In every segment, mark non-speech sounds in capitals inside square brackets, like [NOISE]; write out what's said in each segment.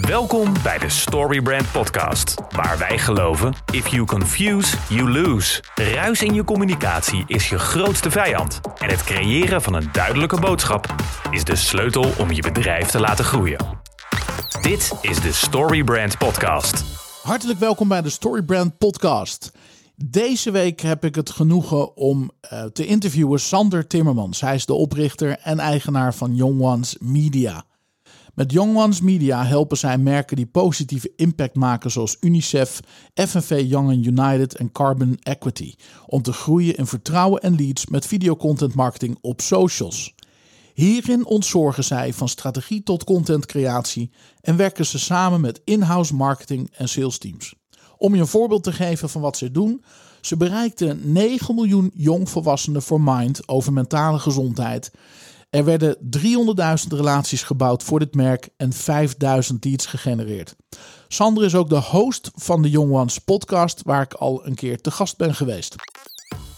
Welkom bij de Storybrand Podcast, waar wij geloven: if you confuse, you lose. Ruis in je communicatie is je grootste vijand. En het creëren van een duidelijke boodschap is de sleutel om je bedrijf te laten groeien. Dit is de Storybrand Podcast. Hartelijk welkom bij de Storybrand Podcast. Deze week heb ik het genoegen om uh, te interviewen Sander Timmermans. Hij is de oprichter en eigenaar van Young Ones Media. Met Young Ones Media helpen zij merken die positieve impact maken zoals UNICEF, FNV Young and United en Carbon Equity. Om te groeien in vertrouwen en leads met videocontent marketing op socials. Hierin ontzorgen zij van strategie tot contentcreatie en werken ze samen met in-house marketing en sales teams. Om je een voorbeeld te geven van wat ze doen, ze bereikten 9 miljoen jongvolwassenen voor Mind over mentale gezondheid. Er werden 300.000 relaties gebouwd voor dit merk en 5.000 leads gegenereerd. Sander is ook de host van de Young Ones podcast, waar ik al een keer te gast ben geweest.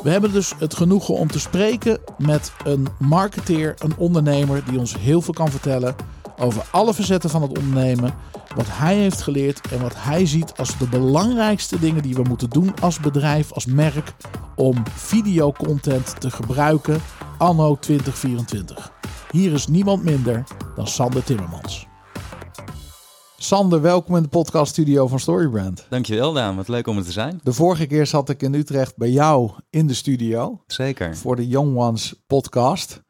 We hebben dus het genoegen om te spreken met een marketeer, een ondernemer die ons heel veel kan vertellen over alle facetten van het ondernemen, wat hij heeft geleerd en wat hij ziet als de belangrijkste dingen die we moeten doen als bedrijf, als merk, om videocontent te gebruiken anno 2024. Hier is niemand minder dan Sander Timmermans. Sander, welkom in de podcaststudio van Storybrand. Dankjewel Daan, wat leuk om er te zijn. De vorige keer zat ik in Utrecht bij jou in de studio. Zeker. Voor de Young Ones podcast.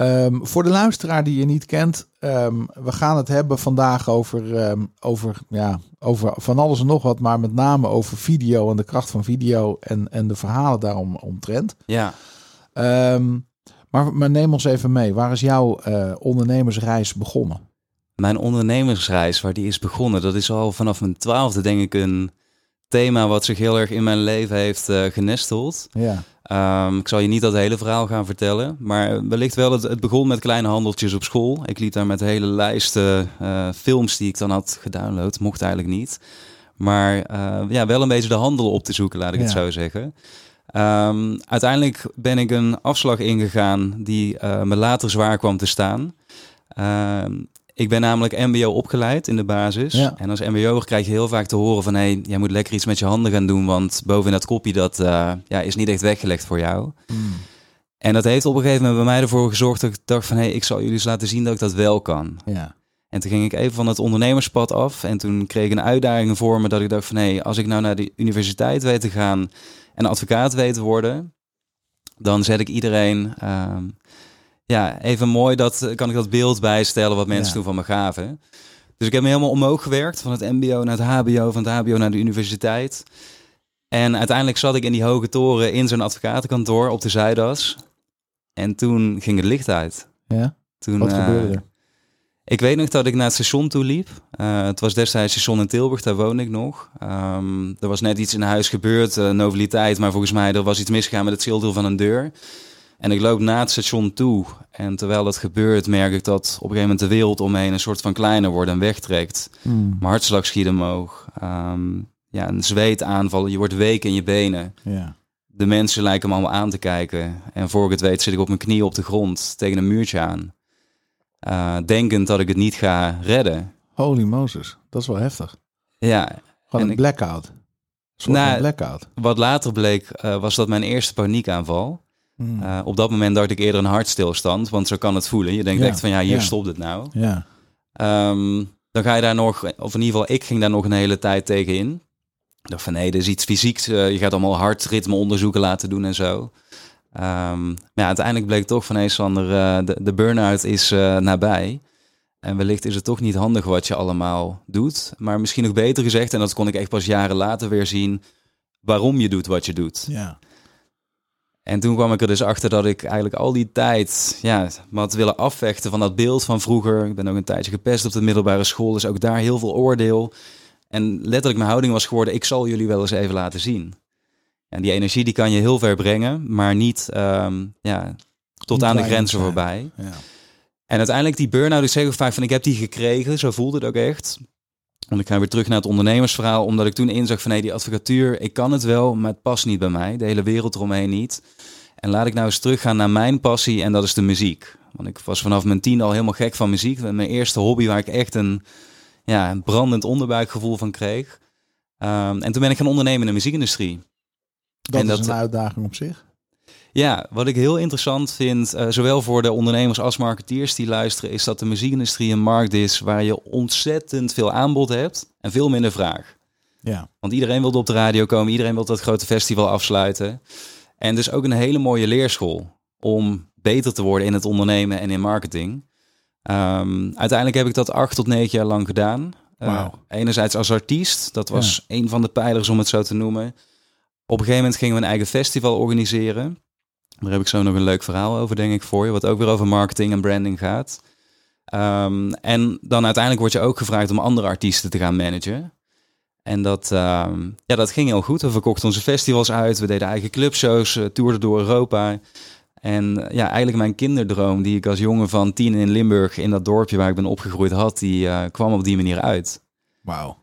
Um, voor de luisteraar die je niet kent, um, we gaan het hebben vandaag over, um, over, ja, over van alles en nog wat, maar met name over video en de kracht van video en, en de verhalen daarom omtrent. Ja. maar, maar neem ons even mee. Waar is jouw uh, ondernemersreis begonnen? Mijn ondernemersreis, waar die is begonnen, dat is al vanaf mijn twaalfde denk ik een thema wat zich heel erg in mijn leven heeft uh, genesteld. Ja. Um, ik zal je niet dat hele verhaal gaan vertellen, maar wellicht wel, het, het begon met kleine handeltjes op school. Ik liep daar met hele lijsten uh, films die ik dan had gedownload, mocht eigenlijk niet. Maar uh, ja, wel een beetje de handel op te zoeken, laat ik ja. het zo zeggen. Um, uiteindelijk ben ik een afslag ingegaan die me later zwaar kwam te staan. Uh, ik ben namelijk MBO opgeleid in de basis. Ja. En als MBO krijg je heel vaak te horen van... hé, hey, jij moet lekker iets met je handen gaan doen... want boven dat kopje dat uh, ja, is niet echt weggelegd voor jou. Mm. En dat heeft op een gegeven moment bij mij ervoor gezorgd... dat ik dacht van... hé, hey, ik zal jullie eens laten zien dat ik dat wel kan. Ja. En toen ging ik even van het ondernemerspad af... en toen kreeg ik een uitdaging voor me dat ik dacht van... hé, hey, als ik nou naar de universiteit weet te gaan... en advocaat weet te worden... dan zet ik iedereen... Uh, ja, even mooi, dat kan ik dat beeld bijstellen wat mensen ja. toen van me gaven. Dus ik heb me helemaal omhoog gewerkt, van het mbo naar het hbo, van het hbo naar de universiteit. En uiteindelijk zat ik in die hoge toren in zo'n advocatenkantoor op de Zuidas. En toen ging het licht uit. Ja? Toen, wat gebeurde er? Ik weet nog dat ik naar het station toe liep. Uh, het was destijds station in Tilburg, daar woonde ik nog. Um, er was net iets in huis gebeurd, uh, noviteit, maar volgens mij er was iets misgegaan met het schilderen van een deur. En ik loop naar het station toe. En terwijl dat gebeurt, merk ik dat op een gegeven moment de wereld omheen een soort van kleiner wordt en wegtrekt. Mm. Mijn hartslag schiet omhoog. Um, ja, een zweetaanval. Je wordt week in je benen. Ja. De mensen lijken me allemaal aan te kijken. En voor ik het weet zit ik op mijn knieën op de grond tegen een muurtje aan. Uh, denkend dat ik het niet ga redden. Holy Moses, dat is wel heftig. Ja. Gewoon een blackout. Een nou, blackout. Wat later bleek, uh, was dat mijn eerste paniekaanval. Mm. Uh, op dat moment dacht ik eerder een hartstilstand, want zo kan het voelen. Je denkt Ja, echt van ja, hier ja. stopt het nou. Ja. Um, dan ga je daar nog, of in ieder geval ik ging daar nog een hele tijd tegen in. Ik dacht van nee, dit is iets fysieks. Uh, je gaat allemaal hartritme onderzoeken laten doen en zo. Um, maar ja, uiteindelijk bleek toch van hé Sander, uh, de, de burn-out is nabij. En wellicht is het toch niet handig wat je allemaal doet. Maar misschien nog beter gezegd, en dat kon ik echt pas jaren later weer zien, waarom je doet wat je doet. Ja. En toen kwam ik er dus achter dat ik eigenlijk al die tijd ja, me had willen afvechten van dat beeld van vroeger. Ik ben ook een tijdje gepest op de middelbare school, dus ook daar heel veel oordeel. En letterlijk mijn houding was geworden, ik zal jullie wel eens even laten zien. En die energie die kan je heel ver brengen, maar niet, um, ja, tot Niet aan de grenzen zijn. voorbij. Ja. En uiteindelijk die burn-out, ik zeg ook vaak van ik heb die gekregen, zo voelde het ook echt. Want ik ga weer terug naar het ondernemersverhaal, omdat ik toen inzag van nee, die advocatuur, ik kan het wel, maar het past niet bij mij. De hele wereld eromheen niet. En laat ik nou eens teruggaan naar mijn passie en dat is de muziek. Want ik was vanaf mijn tien al helemaal gek van muziek. Mijn eerste hobby waar ik echt een, ja, een brandend onderbuikgevoel van kreeg. Ehm, en toen ben ik gaan ondernemen in de muziekindustrie. Dat En is dat- een uitdaging op zich. Ja, wat ik heel interessant vind, eh, zowel voor de ondernemers als marketeers die luisteren, is dat de muziekindustrie een markt is waar je ontzettend veel aanbod hebt en veel minder vraag. Ja. Want iedereen wilde op de radio komen, iedereen wil dat grote festival afsluiten. En dus ook een hele mooie leerschool om beter te worden in het ondernemen en in marketing. Ehm, uiteindelijk heb ik dat acht tot negen jaar lang gedaan. Eh, Wauw. enerzijds als artiest, dat was een van de pijlers om het zo te noemen. Op een gegeven moment gingen we een eigen festival organiseren. Daar heb ik zo nog een leuk verhaal over, denk ik, voor je. Wat ook weer over marketing en branding gaat. Ehm, en dan uiteindelijk word je ook gevraagd om andere artiesten te gaan managen. En dat, ehm, ja, dat ging heel goed. We verkochten onze festivals uit. We deden eigen clubshows, uh, toerden door Europa. En eh, ja, eigenlijk mijn kinderdroom, die ik als jongen van tien in Limburg in dat dorpje waar ik ben opgegroeid had, die eh, kwam op die manier uit. Wauw.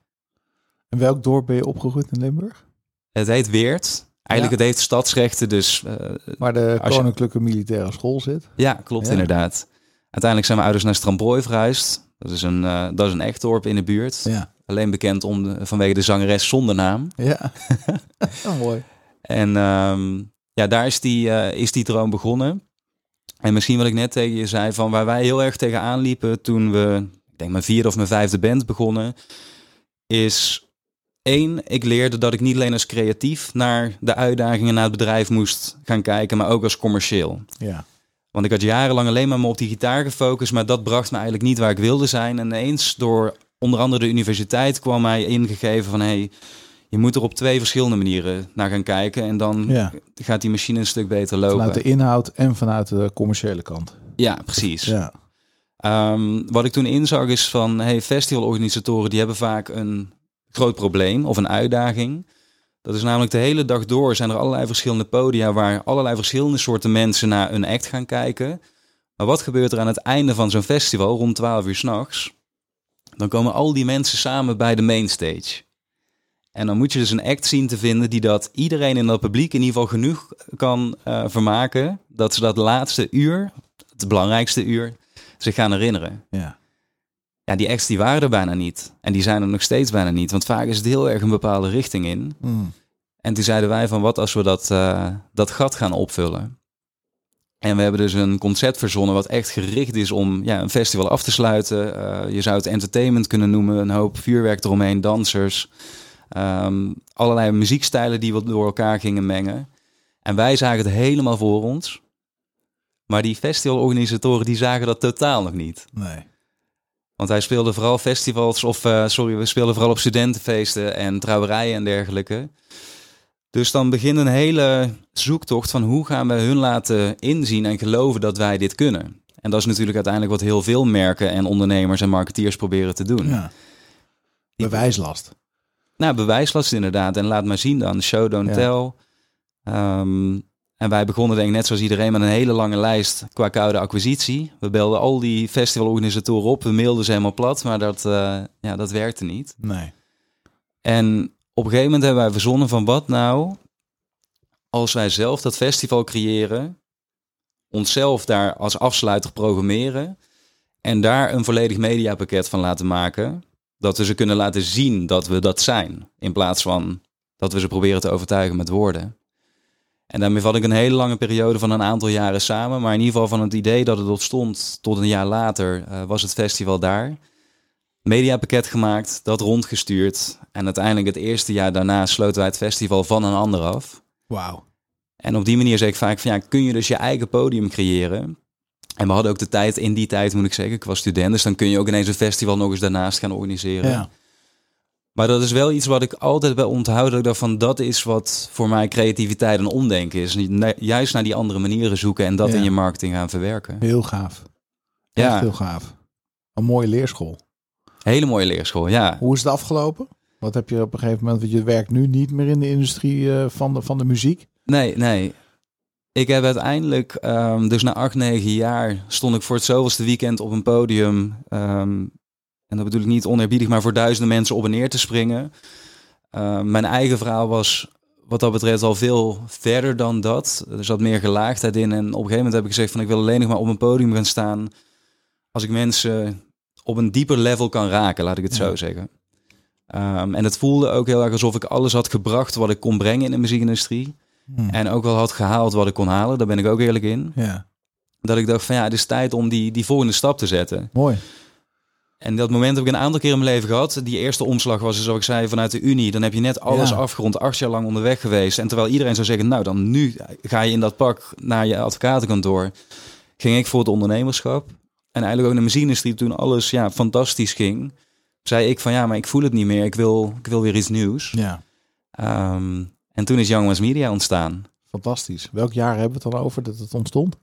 En welk dorp ben je opgegroeid in Limburg? Het heet Weert. Eigenlijk het heeft stadsrechten, dus eh, Waar de je- Koninklijke Militaire School zit. ja, klopt Ja. inderdaad. Uiteindelijk zijn mijn ouders naar Strambrooi verhuisd. Dat is een, eh, dat is een echt dorp in de buurt. Ja. Alleen bekend om de, vanwege de zangeres zonder naam. Ja. [LAUGHS] oh, mooi. En ehm, ja, daar is die, eh, is die droom begonnen. En misschien wat ik net tegen je zei, van waar wij heel erg tegenaan liepen toen we, ik denk mijn vierde of mijn vijfde band begonnen, is één, ik leerde dat ik niet alleen als creatief naar de uitdagingen naar het bedrijf moest gaan kijken, maar ook als commercieel. Ja. Want ik had jarenlang alleen maar me op die gitaar gefocust, maar dat bracht me eigenlijk niet waar ik wilde zijn. En ineens door onder andere de universiteit kwam mij ingegeven van hey, je moet er op twee verschillende manieren naar gaan kijken. En dan Ja. gaat die machine een stuk beter lopen. Vanuit de inhoud en vanuit de commerciële kant. Ja, precies. Ja. Ehm, wat ik toen inzag is van hey, festivalorganisatoren die hebben vaak een groot probleem of een uitdaging. Dat is namelijk de hele dag door zijn er allerlei verschillende podia waar allerlei verschillende soorten mensen naar een act gaan kijken. Maar wat gebeurt er aan het einde van zo'n festival rond 12 uur s'nachts? Dan komen al die mensen samen bij de mainstage. En dan moet je dus een act zien te vinden die dat iedereen in dat publiek in ieder geval genoeg kan eh, vermaken. Dat ze dat laatste uur, het belangrijkste uur, zich gaan herinneren. Ja. Ja, die acts die waren er bijna niet. En die zijn er nog steeds bijna niet. Want vaak is het heel erg een bepaalde richting in. Mm. En toen zeiden wij van wat als we dat, eh, dat gat gaan opvullen. En we hebben dus een concept verzonnen wat echt gericht is om ja, een festival af te sluiten. Eh, je zou het entertainment kunnen noemen, een hoop vuurwerk eromheen, dansers. ehm, allerlei muziekstijlen die we door elkaar gingen mengen. En wij zagen het helemaal voor ons. Maar die festivalorganisatoren die zagen dat totaal nog niet. Nee. Want hij speelde vooral festivals, of eh, sorry, we speelden vooral op studentenfeesten en trouwerijen en dergelijke. Dus dan begint een hele zoektocht van hoe gaan we hun laten inzien en geloven dat wij dit kunnen. En dat is natuurlijk uiteindelijk wat heel veel merken en ondernemers en marketeers proberen te doen. Ja. Bewijslast. Nou, bewijslast inderdaad. En laat maar zien dan. Show, don't Ja. tell. Ehm, en wij begonnen denk ik net zoals iedereen met een hele lange lijst qua koude acquisitie. We belden al die festivalorganisatoren op. We mailden ze helemaal plat, maar dat, eh, ja, dat werkte niet. Nee. En op een gegeven moment hebben wij verzonnen van wat nou als wij zelf dat festival creëren, onszelf daar als afsluiter programmeren en daar een volledig mediapakket van laten maken, dat we ze kunnen laten zien dat we dat zijn, in plaats van dat we ze proberen te overtuigen met woorden. En daarmee vat ik een hele lange periode van een aantal jaren samen, maar in ieder geval van het idee dat het ontstond tot een jaar later eh, was het festival daar mediapakket gemaakt, dat rondgestuurd. En uiteindelijk het eerste jaar daarna sloten wij het festival van een ander af. Wauw. En op die manier zeg ik vaak van ja, kun je dus je eigen podium creëren. En we hadden ook de tijd, in die tijd moet ik zeggen, ik was student, dus dan kun je ook ineens een festival nog eens daarnaast gaan organiseren. Ja. Maar dat is wel iets wat ik altijd wel onthoud, dat ik dacht van dat is wat voor mij creativiteit en omdenken is. Juist naar die andere manieren zoeken en dat Ja. in je marketing gaan verwerken. Heel gaaf. Echt Ja. heel gaaf. Een mooie leerschool. Hele mooie leerschool, ja. Hoe is het afgelopen? Wat heb je op een gegeven moment, want je werkt nu niet meer in de industrie eh, van, de, van de muziek. Nee, nee. Ik heb uiteindelijk, ehm, dus na acht, negen jaar, stond ik voor het zoveelste weekend op een podium. ehm, en dat bedoel ik niet oneerbiedig, maar voor duizenden mensen op en neer te springen. Ehm, mijn eigen verhaal was wat dat betreft al veel verder dan dat. Er zat meer gelaagdheid in. En op een gegeven moment heb ik gezegd van ik wil alleen nog maar op een podium gaan staan als ik mensen op een dieper level kan raken, laat ik het zo zeggen. Ehm, en het voelde ook heel erg alsof ik alles had gebracht wat ik kon brengen in de muziekindustrie. Hmm. En ook wel had gehaald wat ik kon halen, daar ben ik ook eerlijk in. Ja, Dat ik dacht van ja, het is tijd om die, die volgende stap te zetten. mooi. En dat moment heb ik een aantal keer in mijn leven gehad. Die eerste omslag was, zoals ik zei, vanuit de Unie. Dan heb je net alles Ja. afgerond, acht jaar lang onderweg geweest. En terwijl iedereen zou zeggen, nou dan nu ga je in dat pak naar je advocatenkantoor. Ging ik voor het ondernemerschap. En eigenlijk ook de muziekindustrie, toen alles ja, fantastisch ging. Zei ik van ja, maar ik voel het niet meer. Ik wil, ik wil weer iets nieuws. Ja, Ehm, en toen is Young Ones Media ontstaan. fantastisch. Welk jaar hebben we het dan over dat het ontstond?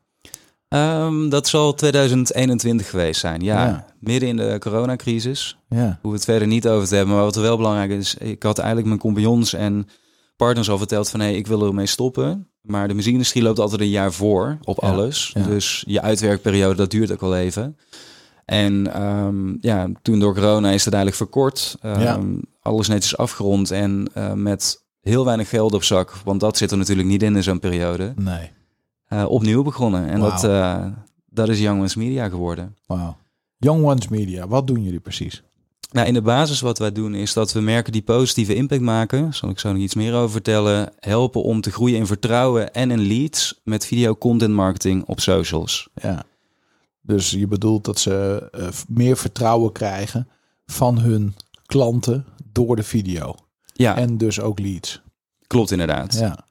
Ehm, dat zal 2021 geweest zijn, ja. Ja. Midden in de coronacrisis. Ja, Hoe we het verder niet over te hebben. Maar wat er wel belangrijk is, ik had eigenlijk mijn compagnons en partners al verteld van hé, hey, ik wil ermee stoppen. Maar de muziekindustrie loopt altijd een jaar voor op Ja, alles. ja. Dus je uitwerkperiode, dat duurt ook al even. En ehm, ja, toen door corona is het eigenlijk verkort. Ja. Alles netjes afgerond en eh, met heel weinig geld op zak. Want dat zit er natuurlijk niet in in zo'n periode. nee. Eh, opnieuw begonnen. En dat, eh, dat is Young Ones Media geworden. Wauw. Young Ones Media, wat doen jullie precies? Nou, in de basis wat wij doen is dat we merken die positieve impact maken. Zal ik zo nog iets meer over vertellen. Helpen om te groeien in vertrouwen en in leads met video content marketing op socials. Ja. Dus je bedoelt dat ze eh, meer vertrouwen krijgen van hun klanten door de video. Ja, En dus ook leads. klopt inderdaad. Ja,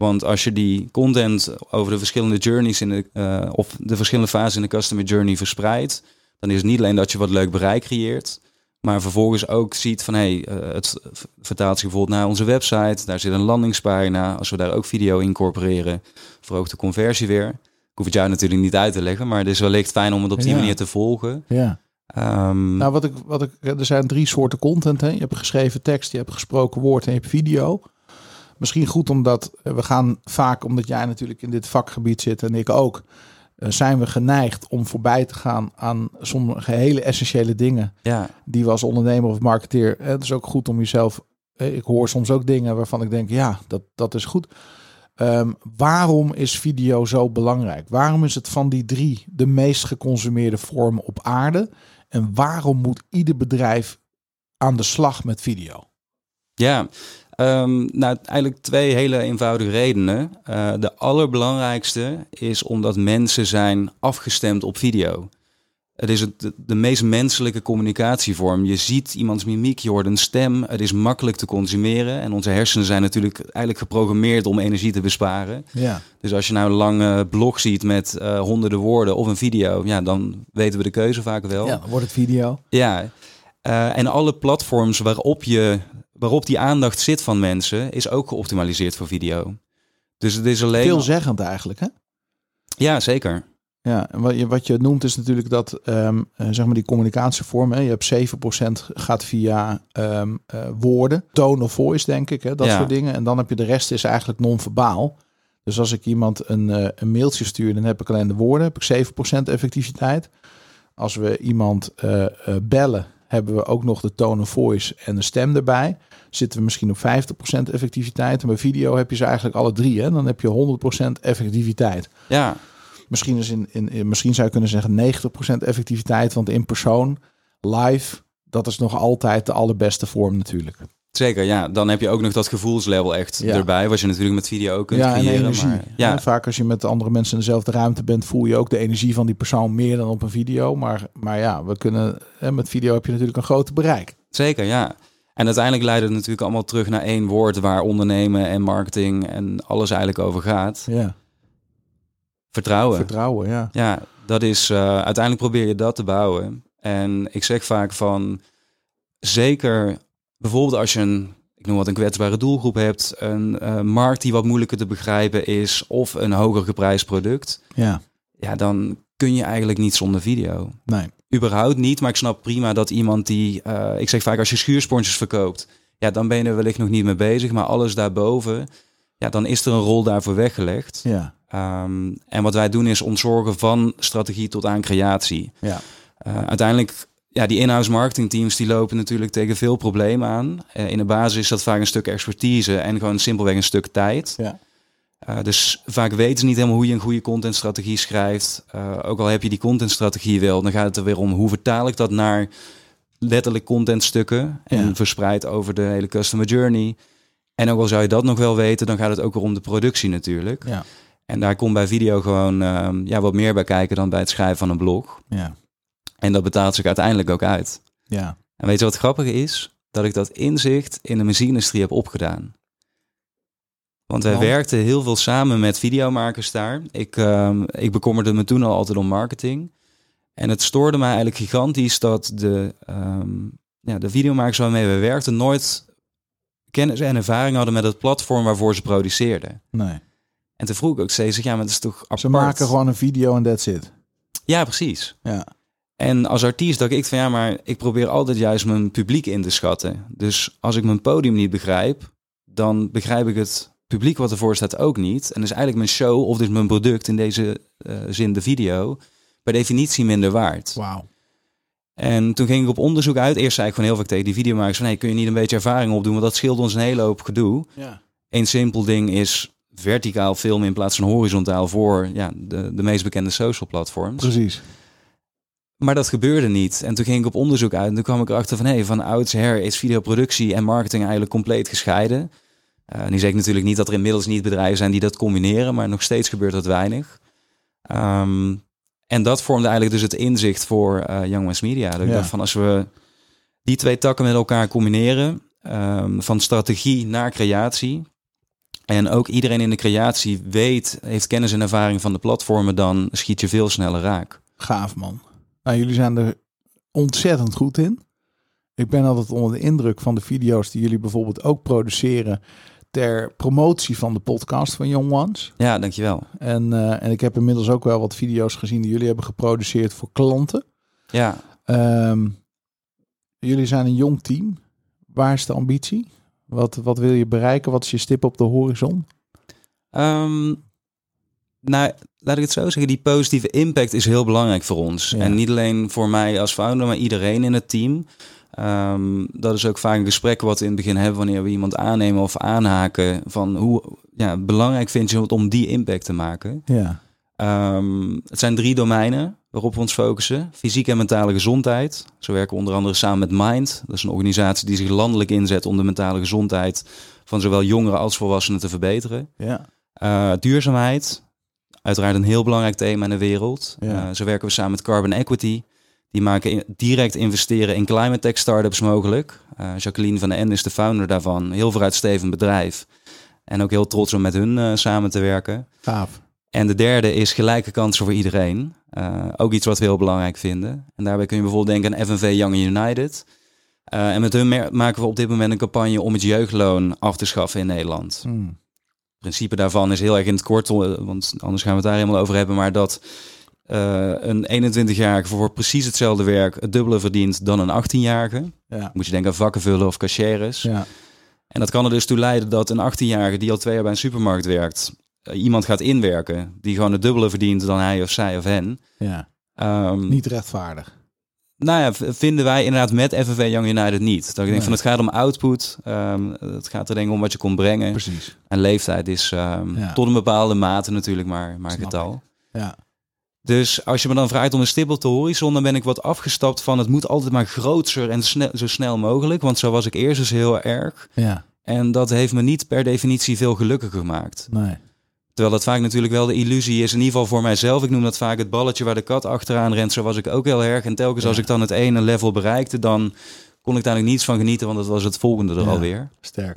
Want als je die content over de verschillende journeys in de, eh, of de verschillende fases in de customer journey verspreidt, dan is het niet alleen dat je wat leuk bereik creëert, maar vervolgens ook ziet van hé, hey, eh, het vertaalt zich bijvoorbeeld naar onze website, daar zit een landingspagina, als we daar ook video incorporeren, verhoogt de conversie weer. Ik hoef het jou natuurlijk niet uit te leggen, maar het is wellicht fijn om het op die Ja. manier te volgen. ja. Ehm, Nou, wat ik, wat ik, er zijn drie soorten content. Hè? Je hebt geschreven tekst, je hebt gesproken woord en je hebt video. Misschien goed omdat eh, we gaan vaak, omdat jij natuurlijk in dit vakgebied zit en ik ook, eh, zijn we geneigd om voorbij te gaan aan sommige hele essentiële dingen ja, die we als ondernemer of marketeer. eh, Het is ook goed om jezelf. Ik hoor soms ook dingen waarvan ik denk, ja, dat, dat is goed. Ehm, waarom is video zo belangrijk? Waarom is het van die drie de meest geconsumeerde vorm op aarde? En waarom moet ieder bedrijf aan de slag met video? Ja, ehm, nou eigenlijk twee hele eenvoudige redenen. Eh, de allerbelangrijkste is omdat mensen zijn afgestemd op video. Het is het, de, de meest menselijke communicatievorm. Je ziet iemands mimiek, je hoort een stem. Het is makkelijk te consumeren. En onze hersenen zijn natuurlijk eigenlijk geprogrammeerd om energie te besparen. Ja, Dus als je nou een lange blog ziet met eh, honderden woorden of een video, ja, dan weten we de keuze vaak wel. ja wordt het video. Ja, eh, en alle platforms waarop, je, waarop die aandacht zit van mensen, is ook geoptimaliseerd voor video. Dus het is alleen. Veelzeggend eigenlijk, hè? Ja, zeker. Ja, en wat je, wat je noemt is natuurlijk dat ehm, eh, zeg maar die communicatievorm. Hè, je hebt 7% gaat via ehm, eh, woorden, tone of voice, denk ik, hè, dat Ja. soort dingen. En dan heb je de rest is eigenlijk non-verbaal. Dus als ik iemand een, eh, een mailtje stuur, dan heb ik alleen de woorden, heb ik 7% effectiviteit. Als we iemand bellen, hebben we ook nog de tone of voice en de stem erbij. Zitten we misschien op 50% effectiviteit. En bij video heb je ze eigenlijk alle drie. Hè? Dan heb je 100% effectiviteit. Ja, Misschien, is in, in, in- misschien zou je kunnen zeggen 90% effectiviteit. Want in persoon, live, dat is nog altijd de allerbeste vorm natuurlijk. Zeker. Ja, dan heb je ook nog dat gevoelslevel echt Ja. erbij, wat je natuurlijk met video ook kunt ja, en creëren. energie. Maar, Ja. Vaak als je met andere mensen in dezelfde ruimte bent, voel je ook de energie van die persoon meer dan op een video. Maar, maar ja, we kunnen, hè, met video heb je natuurlijk een groter bereik. zeker. Ja. En uiteindelijk leidt het natuurlijk allemaal terug naar één woord waar ondernemen en marketing en alles eigenlijk over gaat. Ja, Vertrouwen. vertrouwen, ja. Ja, dat is eh, uiteindelijk probeer je dat te bouwen. En ik zeg vaak van zeker bijvoorbeeld als je een, ik noem wat een kwetsbare doelgroep hebt, een eh, markt die wat moeilijker te begrijpen is, of een hoger geprijsd product, Ja, ja, dan kun je eigenlijk niet zonder video. nee. Überhaupt niet, maar ik snap prima dat iemand die, eh, ik zeg vaak als je schuursponsjes verkoopt, ja, dan ben je er wellicht nog niet mee bezig, maar alles daarboven, ja, dan is er een rol daarvoor weggelegd. Ja, Ehm, en wat wij doen is ontzorgen van strategie tot aan creatie. ja. Eh, uiteindelijk, ja, die in-house marketingteams die lopen natuurlijk tegen veel problemen aan. Eh, in de basis is dat vaak een stuk expertise en gewoon simpelweg een stuk tijd. Ja. Uh, dus vaak weten ze niet helemaal hoe je een goede contentstrategie schrijft. Uh, ook al heb je die contentstrategie wel, dan gaat het er weer om hoe vertaal ik dat naar letterlijk contentstukken en ja. verspreid over de hele customer journey. En ook al zou je dat nog wel weten, dan gaat het ook weer om de productie natuurlijk. Ja. En daar komt bij video gewoon uh, ja, wat meer bij kijken dan bij het schrijven van een blog. Ja. En dat betaalt zich uiteindelijk ook uit. Ja. En weet je wat grappig is? Dat ik dat inzicht in de muziekindustrie heb opgedaan. Want wij Want? werkten heel veel samen met videomakers daar. Ik, um, ik bekommerde me toen al altijd om marketing. En het stoorde mij eigenlijk gigantisch dat de, um, ja, de videomakers waarmee we werkten nooit kennis en ervaring hadden met het platform waarvoor ze produceerden. Nee. En toen vroeg ik ook steeds, ja, maar het is toch apart. Ze maken gewoon een video en that's it. Ja, precies. Ja. En als artiest dacht ik van ja, maar ik probeer altijd juist mijn publiek in te schatten. Dus als ik mijn podium niet begrijp, dan begrijp ik het publiek wat ervoor staat ook niet. En is eigenlijk mijn show of dus mijn product in deze uh, zin de video per definitie minder waard. Wauw. En toen ging ik op onderzoek uit. Eerst zei ik gewoon heel vaak tegen die videomakers van... hey, kun je niet een beetje ervaring opdoen? Want dat scheelt ons een hele hoop gedoe. Ja. Eén simpel ding is verticaal filmen in plaats van horizontaal... voor ja, de, de meest bekende social platforms. Precies. Maar dat gebeurde niet. En toen ging ik op onderzoek uit en toen kwam ik erachter van... hé, hey, van oudsher is videoproductie en marketing eigenlijk compleet gescheiden. Uh, nu zeg ik natuurlijk niet dat er inmiddels niet bedrijven zijn die dat combineren... maar nog steeds gebeurt dat weinig. Um, en dat vormde eigenlijk dus het inzicht voor uh, Young West Media. Dat ik Ja. dacht van als we die twee takken met elkaar combineren... um, van strategie naar creatie... en ook iedereen in de creatie weet, heeft kennis en ervaring van de platformen... dan schiet je veel sneller raak. Gaaf man. Nou, jullie zijn er ontzettend goed in. Ik ben altijd onder de indruk van de video's die jullie bijvoorbeeld ook produceren ter promotie van de podcast van Young Ones. Ja, dankjewel. En, uh, en ik heb inmiddels ook wel wat video's gezien die jullie hebben geproduceerd voor klanten. Ja, Um, jullie zijn een jong team. Waar is de ambitie? Wat, wat wil je bereiken? Wat is je stip op de horizon? um, nou, laat ik het zo zeggen, die positieve impact is heel belangrijk voor ons. Ja. En niet alleen voor mij als founder, maar iedereen in het team. Um, dat is ook vaak een gesprek wat we in het begin hebben wanneer we iemand aannemen of aanhaken. Van hoe ja, belangrijk vind je het om die impact te maken? Ja, Um, het zijn drie domeinen waarop we ons focussen. Fysiek en mentale gezondheid. Zo werken we onder andere samen met Mind. Dat is een organisatie die zich landelijk inzet om de mentale gezondheid van zowel jongeren als volwassenen te verbeteren. ja, Uh, duurzaamheid, uiteraard een heel belangrijk thema in de wereld. Ja. Uh, zo werken we samen met Carbon Equity. Die maken in- direct investeren in climate tech startups mogelijk. Uh, Jacqueline van den Ende is de founder daarvan. Heel vooruitstrevend bedrijf. En ook heel trots om met hun uh, samen te werken. gaaf. En de derde is gelijke kansen voor iedereen. Ook iets wat we heel belangrijk vinden. En daarbij kun je bijvoorbeeld denken aan FNV Young United. En met hun maken we op dit moment een campagne om het jeugdloon af te schaffen in Nederland. Hmm. Het principe daarvan is heel erg in het kort, eh, want anders gaan we het daar helemaal over hebben. Maar dat uh, een 21-jarige voor precies hetzelfde werk het dubbele verdient dan een 18-jarige. Ja, Moet je denken aan vakken vullen of cashiers. ja, En dat kan er dus toe leiden dat een 18-jarige die al twee jaar bij een supermarkt werkt, uh, iemand gaat inwerken die gewoon het dubbele verdient dan hij of zij of hen. ja. Um, Niet rechtvaardig. Nou ja, vinden wij inderdaad met FNV Young United niet. Dat ik denk Nee. van het gaat om output. Um, het gaat er denk ik om wat je kon brengen. Precies. En leeftijd is um, Ja. tot een bepaalde mate natuurlijk maar, maar Snap getal. Ja, Dus als je me dan vraagt om een stip op de horizon, dan ben ik wat afgestapt van het moet altijd maar groter en snel, zo snel mogelijk. Want zo was ik eerst dus heel erg. ja, En dat heeft me niet per definitie veel gelukkiger gemaakt. nee. Terwijl dat vaak natuurlijk wel de illusie is, in ieder geval voor mijzelf. Ik noem dat vaak het balletje waar de kat achteraan rent. Zo was ik ook heel erg. En telkens Ja. als ik dan het ene level bereikte, dan kon ik daar nog niets van genieten, want dat was het volgende er Ja. alweer. Sterk.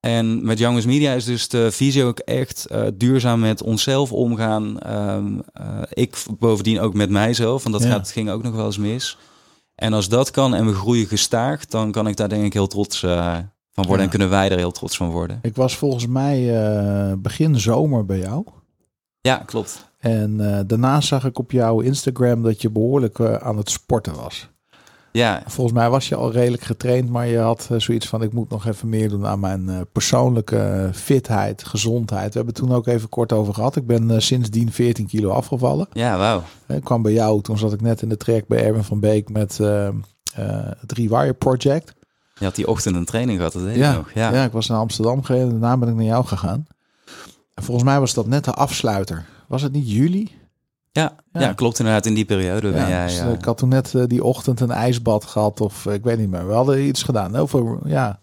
En met Youngest Media is dus de visie ook echt uh, duurzaam met onszelf omgaan. Um, uh, ik bovendien ook met mijzelf, want dat Ja. gaat, ging ook nog wel eens mis. En als dat kan en we groeien gestaag, dan kan ik daar denk ik heel trots uh, van worden. Ja. En kunnen wij er heel trots van worden. Ik was volgens mij uh, begin zomer bij jou. Ja, klopt. En uh, daarna zag ik op jouw Instagram dat je behoorlijk uh, aan het sporten was. Ja. Volgens mij was je al redelijk getraind, maar je had zoiets van: ik moet nog even meer doen aan mijn persoonlijke fitheid, gezondheid. We hebben het toen ook even kort over gehad. Ik ben sindsdien 14 kilo afgevallen. Ja, wauw. Ik kwam bij jou, toen zat ik net in de trek bij Erwin van Beek met het Rewire Project. Je had die ochtend een training gehad, dat weet ja, ik nog. Ja. ja, ik was naar Amsterdam gereden en daarna ben ik naar jou gegaan. En volgens mij was dat net de afsluiter. Was het niet juli? Ja, Ja. ja. klopt inderdaad. In die periode ben jij... dus, eh, Ik had toen net eh, die ochtend een ijsbad gehad. Of eh, ik weet niet meer. We hadden iets gedaan. Heel veel, ja.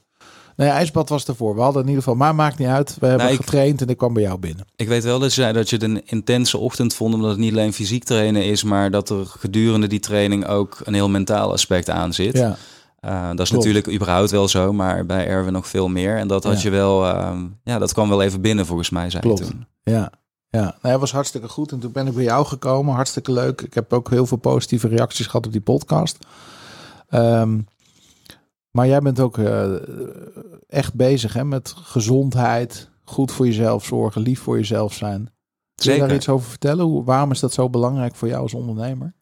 Nee, ijsbad was ervoor. We hadden in ieder geval, maar maakt niet uit. We hebben Nou, ik- getraind en ik kwam bij jou binnen. Ik weet wel dat je zei dat je het een intense ochtend vond, omdat het niet alleen fysiek trainen is, maar dat er gedurende die training ook een heel mentaal aspect aan zit. Ja, Eh, dat is Klopt. natuurlijk überhaupt wel zo, maar bij Erwin nog veel meer. En dat had Ja. je wel, ehm, ja, dat kwam wel even binnen volgens mij, zei Klopt. toen. ja. Ja, nou, hij was hartstikke goed. En toen ben ik bij jou gekomen. Hartstikke leuk. Ik heb ook heel veel positieve reacties gehad op die podcast. Ehm, maar jij bent ook eh, echt bezig hè, met gezondheid. Goed voor jezelf zorgen. Lief voor jezelf zijn. Kun je Zeker. daar iets over vertellen? Hoe, waarom is dat zo belangrijk voor jou als ondernemer?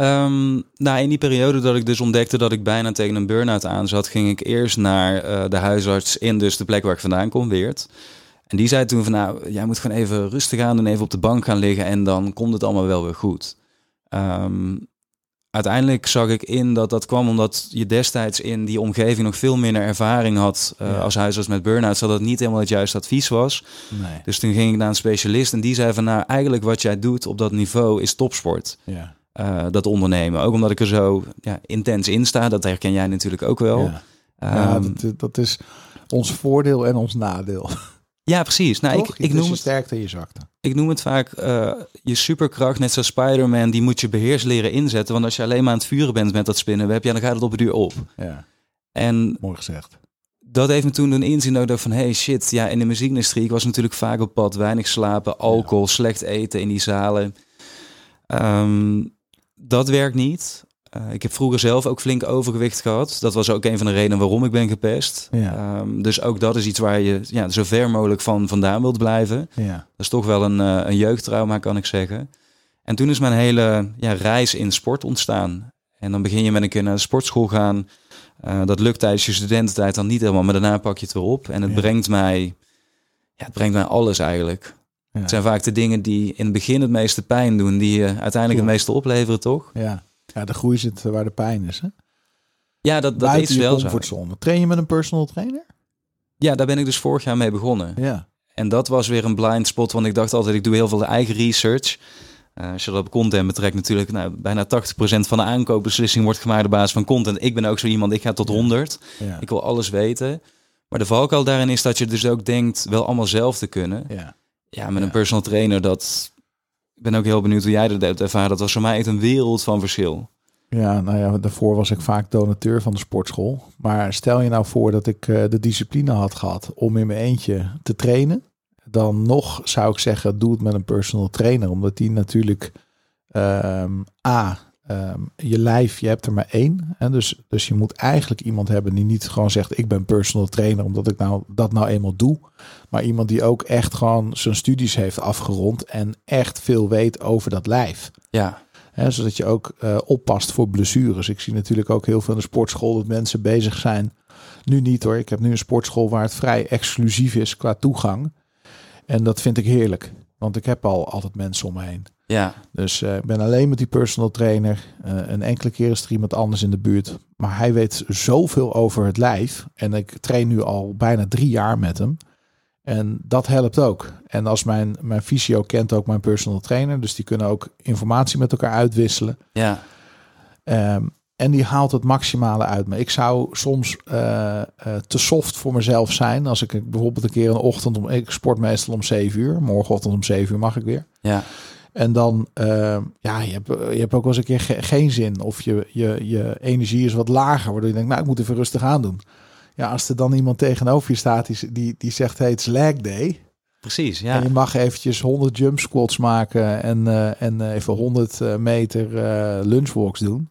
Ehm, nou, in die periode dat ik dus ontdekte dat ik bijna tegen een burn-out aan zat, ging ik eerst naar eh, de huisarts in dus de plek waar ik vandaan kom, Weert. En die zei toen van nou, jij moet gewoon even rustig aan doen, even op de bank gaan liggen en dan komt het allemaal wel weer goed. Ehm, uiteindelijk zag ik in dat dat kwam omdat je destijds in die omgeving nog veel minder ervaring had eh, Ja. als huisarts met burn-out, zodat het niet helemaal het juiste advies was. Nee. Dus toen ging ik naar een specialist en die zei van nou, eigenlijk wat jij doet op dat niveau is topsport Ja. Eh, dat ondernemen. Ook omdat ik er zo ja, intens in sta. Dat herken jij natuurlijk ook wel. Ja. Ja, Ehm, dat, dat is ons voordeel en ons nadeel. ja, precies. Nou, Toch? ik, Het ik, noem je het, sterkte en je zwakte. ik noem het vaak eh, je superkracht, net zoals Spider-Man, die moet je beheers leren inzetten. Want als je alleen maar aan het vuren bent met dat spinnenweb, ja, dan gaat het op de duur op. Ja, En mooi gezegd. dat heeft me toen doen inzien dacht van, hey shit, ja, in de muziekindustrie, ik was natuurlijk vaak op pad, weinig slapen, alcohol, slecht eten in die zalen. Ehm, dat werkt niet. Eh, ik heb vroeger zelf ook flink overgewicht gehad. Dat was ook een van de redenen waarom ik ben gepest. Ja. Ehm, dus ook dat is iets waar je ja, zo ver mogelijk van vandaan wilt blijven. Ja. Dat is toch wel een, eh, een jeugdtrauma, kan ik zeggen. En toen is mijn hele ja, reis in sport ontstaan. En dan begin je met een keer naar de sportschool gaan. Eh, dat lukt tijdens je studententijd dan niet helemaal, maar daarna pak je het weer op. En het brengt mij, ja, het brengt mij alles eigenlijk. Ja. Het zijn vaak de dingen die in het begin het meeste pijn doen, die je uiteindelijk het meeste opleveren, toch? Ja. ja, de groei zit waar de pijn is. Hè? Ja, dat, dat is wel zo. Train je met een personal trainer? Ja, daar ben ik dus vorig jaar mee begonnen. Ja. En dat was weer een blind spot, want ik dacht altijd, ik doe heel veel eigen research. Eh, als je dat op content betrekt, natuurlijk, nou, bijna 80% van de aankoopbeslissing wordt gemaakt op basis van content. Ik ben ook zo iemand, ik ga tot 100. Ja. Ik wil alles weten. Maar de valkuil daarin is dat je dus ook denkt wel allemaal zelf te kunnen. ja. Ja, met een personal trainer, dat... Ik ben ook heel benieuwd hoe jij dat hebt ervaren. Dat was voor mij echt een wereld van verschil. Ja, nou ja, daarvoor was ik vaak donateur van de sportschool. Maar stel je nou voor dat ik eh, de discipline had gehad om in mijn eentje te trainen. Dan nog zou ik zeggen, doe het met een personal trainer. Omdat die natuurlijk, ehm, A, ehm, je lijf, je hebt er maar één. Hè? Dus, dus je moet eigenlijk iemand hebben die niet gewoon zegt, ik ben personal trainer. Omdat ik nou, dat nou eenmaal doe. Maar iemand die ook echt gewoon zijn studies heeft afgerond. En echt veel weet over dat lijf. Ja, Hè, zodat je ook eh, oppast voor blessures. Ik zie natuurlijk ook heel veel in de sportschool dat mensen bezig zijn. Nu niet hoor. Ik heb nu een sportschool waar het vrij exclusief is qua toegang. En dat vind ik heerlijk. Want ik heb al altijd mensen om me heen. ja, Dus eh, ik ben alleen met die personal trainer. Eh, een enkele keer is er iemand anders in de buurt. Maar hij weet zoveel over het lijf. En ik train nu al bijna drie jaar met hem. En dat helpt ook. En als mijn, mijn fysio kent ook mijn personal trainer. Dus die kunnen ook informatie met elkaar uitwisselen. ja. Ehm, en die haalt het maximale uit me. Ik zou soms eh, eh, te soft voor mezelf zijn. Als ik bijvoorbeeld een keer een ochtend om. Ik sport meestal om 7 uur. Morgenochtend om 7 uur mag ik weer. ja. En dan, eh, ja, je hebt, je hebt ook wel eens een keer ge- geen zin. Of je, je, je energie is wat lager. Waardoor je denkt, nou, ik moet even rustig aan doen. Ja, als er dan iemand tegenover je staat die, die, die zegt, hey, het is lag day. Precies, En ja. je mag eventjes 100 jump squats maken en, en even 100 eh, meter lunchwalks doen.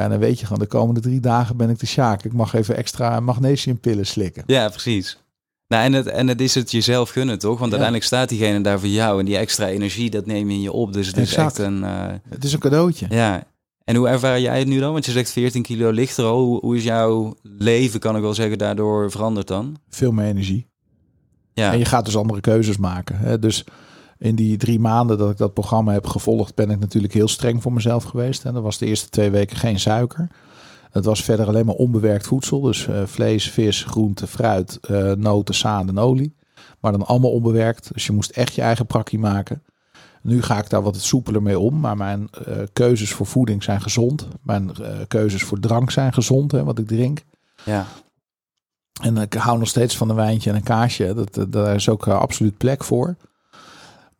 Ja, dan weet je gewoon, de komende drie dagen ben ik de sjaak. Ik mag even extra magnesiumpillen slikken. Ja, precies. Nou, en, het, en het is het jezelf gunnen, toch? Want Ja. uiteindelijk staat diegene daar voor jou. En die extra energie, dat neem je in je op. Dus het is Exact. echt een... eh, Het is een cadeautje. ja. En hoe ervaar jij het nu dan? Want je zegt 14 kilo lichter al. Hoe, hoe is jouw leven, kan ik wel zeggen, daardoor veranderd dan? Veel meer energie. Ja, En je gaat dus andere keuzes maken. Hè? Dus in die drie maanden dat ik dat programma heb gevolgd, ben ik natuurlijk heel streng voor mezelf geweest. En dat was de eerste twee weken geen suiker. Het was verder alleen maar onbewerkt voedsel. Dus eh, vlees, vis, groente, fruit, eh, noten, zaden en olie. Maar dan allemaal onbewerkt. Dus je moest echt je eigen prakkie maken. Nu ga ik daar wat soepeler mee om. Maar mijn uh, keuzes voor voeding zijn gezond. Mijn keuzes voor drank zijn gezond, hè, wat ik drink. Ja. En ik hou nog steeds van een wijntje en een kaasje. Dat, dat, daar is ook absoluut plek voor.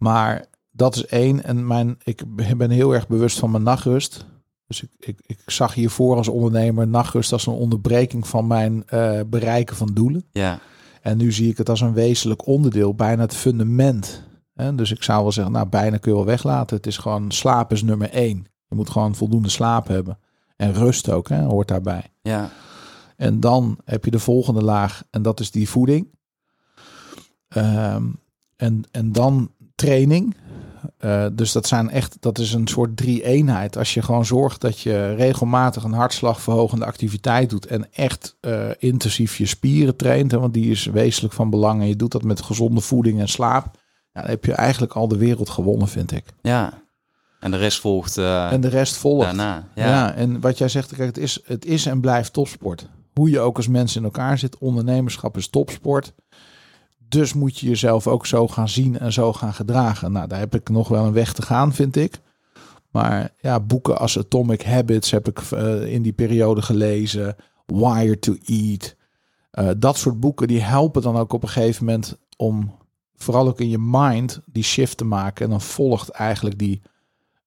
Maar dat is één. En mijn, ik ben heel erg bewust van mijn nachtrust. Dus ik, ik, ik zag hiervoor als ondernemer nachtrust als een onderbreking van mijn uh, bereiken van doelen. Ja. En nu zie ik het als een wezenlijk onderdeel, bijna het fundament. Hè? Dus ik zou wel zeggen, nou bijna kun je wel weglaten. Het is gewoon slaap is nummer één. Je moet gewoon voldoende slaap hebben. En rust ook, hè, hoort daarbij. Ja. En dan heb je de volgende laag en dat is die voeding. Um, en, en dan training. Uh, dus dat zijn echt, dat is een soort drie-eenheid. Als je gewoon zorgt dat je regelmatig een hartslagverhogende activiteit doet en echt uh, intensief je spieren traint, hè, want die is wezenlijk van belang. En je doet dat met gezonde voeding en slaap. Ja, dan heb je eigenlijk al de wereld gewonnen, vind ik. Ja. En de rest volgt. Uh, en de rest volgt. Daarna. Ja. ja. en wat jij zegt, kijk, het is, het is en blijft topsport. Hoe je ook als mens in elkaar zit, ondernemerschap is topsport. Dus moet je jezelf ook zo gaan zien en zo gaan gedragen. Nou, daar heb ik nog wel een weg te gaan, vind ik. Maar ja, boeken als Atomic Habits heb ik uh, in die periode gelezen. Wired to Eat. Uh, dat soort boeken die helpen dan ook op een gegeven moment om vooral ook in je mind die shift te maken. En dan volgt eigenlijk die,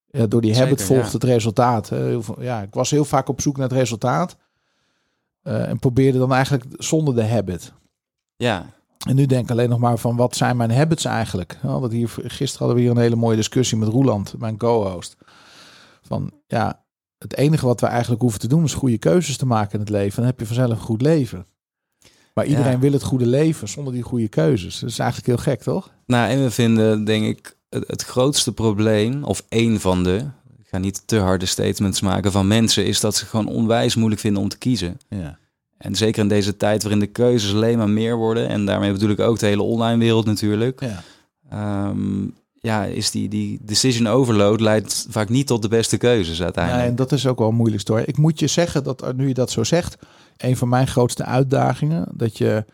ja, door die Zeker, habit volgt ja. het resultaat. Hè. Ja, ik was heel vaak op zoek naar het resultaat. Uh, en probeerde dan eigenlijk zonder de habit. Ja, en nu denk ik alleen nog maar van wat zijn mijn habits eigenlijk? Want hier, gisteren hadden we hier een hele mooie discussie met Roeland, mijn co-host. Van ja, het enige wat we eigenlijk hoeven te doen is goede keuzes te maken in het leven. Dan heb je vanzelf een goed leven. Maar iedereen ja. wil het goede leven zonder die goede keuzes. Dat is eigenlijk heel gek, toch? Nou, en we vinden, denk ik, het, het grootste probleem, of één van de, ik ga niet te harde statements maken van mensen, is dat ze gewoon onwijs moeilijk vinden om te kiezen. Ja. En zeker in deze tijd waarin de keuzes alleen maar meer worden. En daarmee bedoel ik ook de hele online wereld natuurlijk. Ja, um, ja is die, die decision overload leidt vaak niet tot de beste keuzes uiteindelijk. Ja, en dat is ook wel moeilijk story. Ik moet je zeggen dat nu je dat zo zegt, een van mijn grootste uitdagingen, dat je,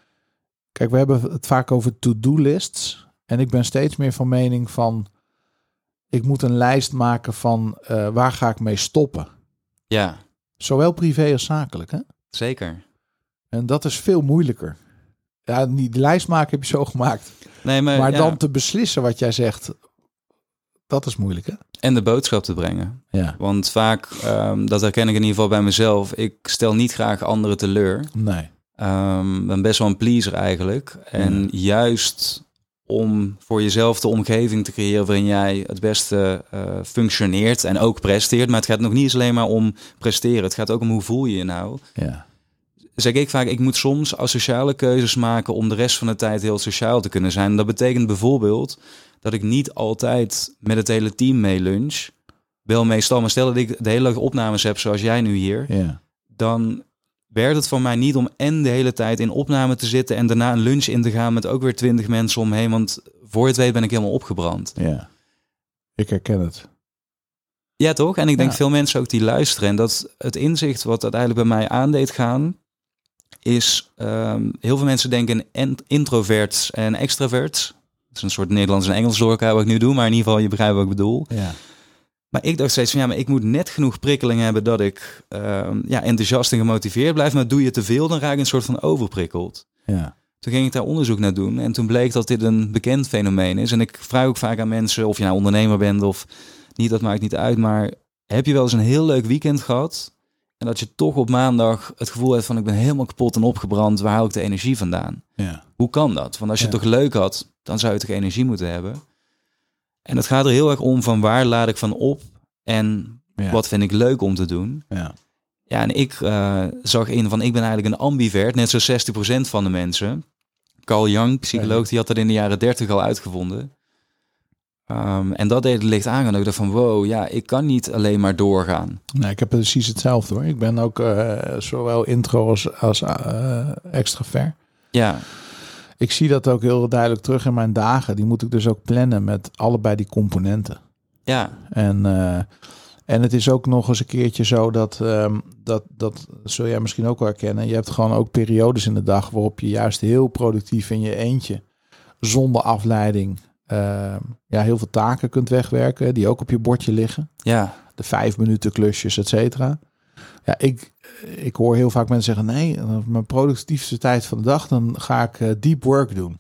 kijk, we hebben het vaak over to-do lists. En ik ben steeds meer van mening van, ik moet een lijst maken van uh, waar ga ik mee stoppen. Ja. Zowel privé als zakelijk, hè? Zeker. En dat is veel moeilijker. Ja, die lijst maken heb je zo gemaakt. Nee, maar, maar ja. dan te beslissen wat jij zegt, dat is moeilijk hè? En de boodschap te brengen. Ja. Want vaak, um, dat herken ik in ieder geval bij mezelf, ik stel niet graag anderen teleur. Nee. Um, ben best wel een pleaser eigenlijk. En juist om voor jezelf de omgeving te creëren waarin jij het beste uh, functioneert en ook presteert. Maar het gaat nog niet eens alleen maar om presteren. Het gaat ook om hoe voel je je nou. Ja. Zeg ik vaak, ik moet soms asociale keuzes maken om de rest van de tijd heel sociaal te kunnen zijn. Dat betekent bijvoorbeeld dat ik niet altijd met het hele team mee lunch. Wel meestal, maar stel dat ik de hele leuke opnames heb zoals jij nu hier. Ja. Dan werkt het voor mij niet om en de hele tijd in opname te zitten en daarna een lunch in te gaan met ook weer twintig mensen omheen. Want voor het weet ben ik helemaal opgebrand. Ja. Ik herken het. Ja, toch? En ik denk Ja. veel mensen ook die luisteren. En dat het inzicht wat uiteindelijk bij mij aandeed gaan, is ehm, heel veel mensen denken in introverts en extraverts. Het is een soort Nederlands en Engels door elkaar wat ik nu doe, maar in ieder geval je begrijpt wat ik bedoel. Ja. Maar ik dacht steeds van ja, maar ik moet net genoeg prikkeling hebben dat ik ehm, ja, enthousiast en gemotiveerd blijf. Maar doe je te veel, dan raak ik een soort van overprikkeld. Ja. Toen ging ik daar onderzoek naar doen en toen bleek dat dit een bekend fenomeen is. En ik vraag ook vaak aan mensen of je nou ondernemer bent of niet, dat maakt niet uit. Maar heb je wel eens een heel leuk weekend gehad en dat je toch op maandag het gevoel hebt van ik ben helemaal kapot en opgebrand, waar haal ik de energie vandaan? Ja. Hoe kan dat? Want als je Ja. het toch leuk had, dan zou je toch energie moeten hebben. En het gaat er heel erg om van waar laad ik van op en Ja. wat vind ik leuk om te doen. Ja. Ja, en ik eh, zag in van ik ben eigenlijk een ambivert, net zoals 60% van de mensen. Carl Jung, psycholoog, die had dat in de jaren 30 al uitgevonden. Ehm, en dat deed het licht aan. En ik dacht van wow, ja, ik kan niet alleen maar doorgaan. Nee, ik heb precies hetzelfde hoor. Ik ben ook eh, zowel intro als, als eh, extravert. Ja, Ik zie dat ook heel duidelijk terug in mijn dagen. Die moet ik dus ook plannen met allebei die componenten. ja, En, eh, en het is ook nog eens een keertje zo dat, ehm, dat, dat zul jij misschien ook wel herkennen. Je hebt gewoon ook periodes in de dag waarop je juist heel productief in je eentje zonder afleiding uh, ja, heel veel taken kunt wegwerken die ook op je bordje liggen. Ja. De vijf minuten klusjes, et cetera. Ja, ik, ik hoor heel vaak mensen zeggen: nee, mijn productiefste tijd van de dag, dan ga ik uh, deep work doen.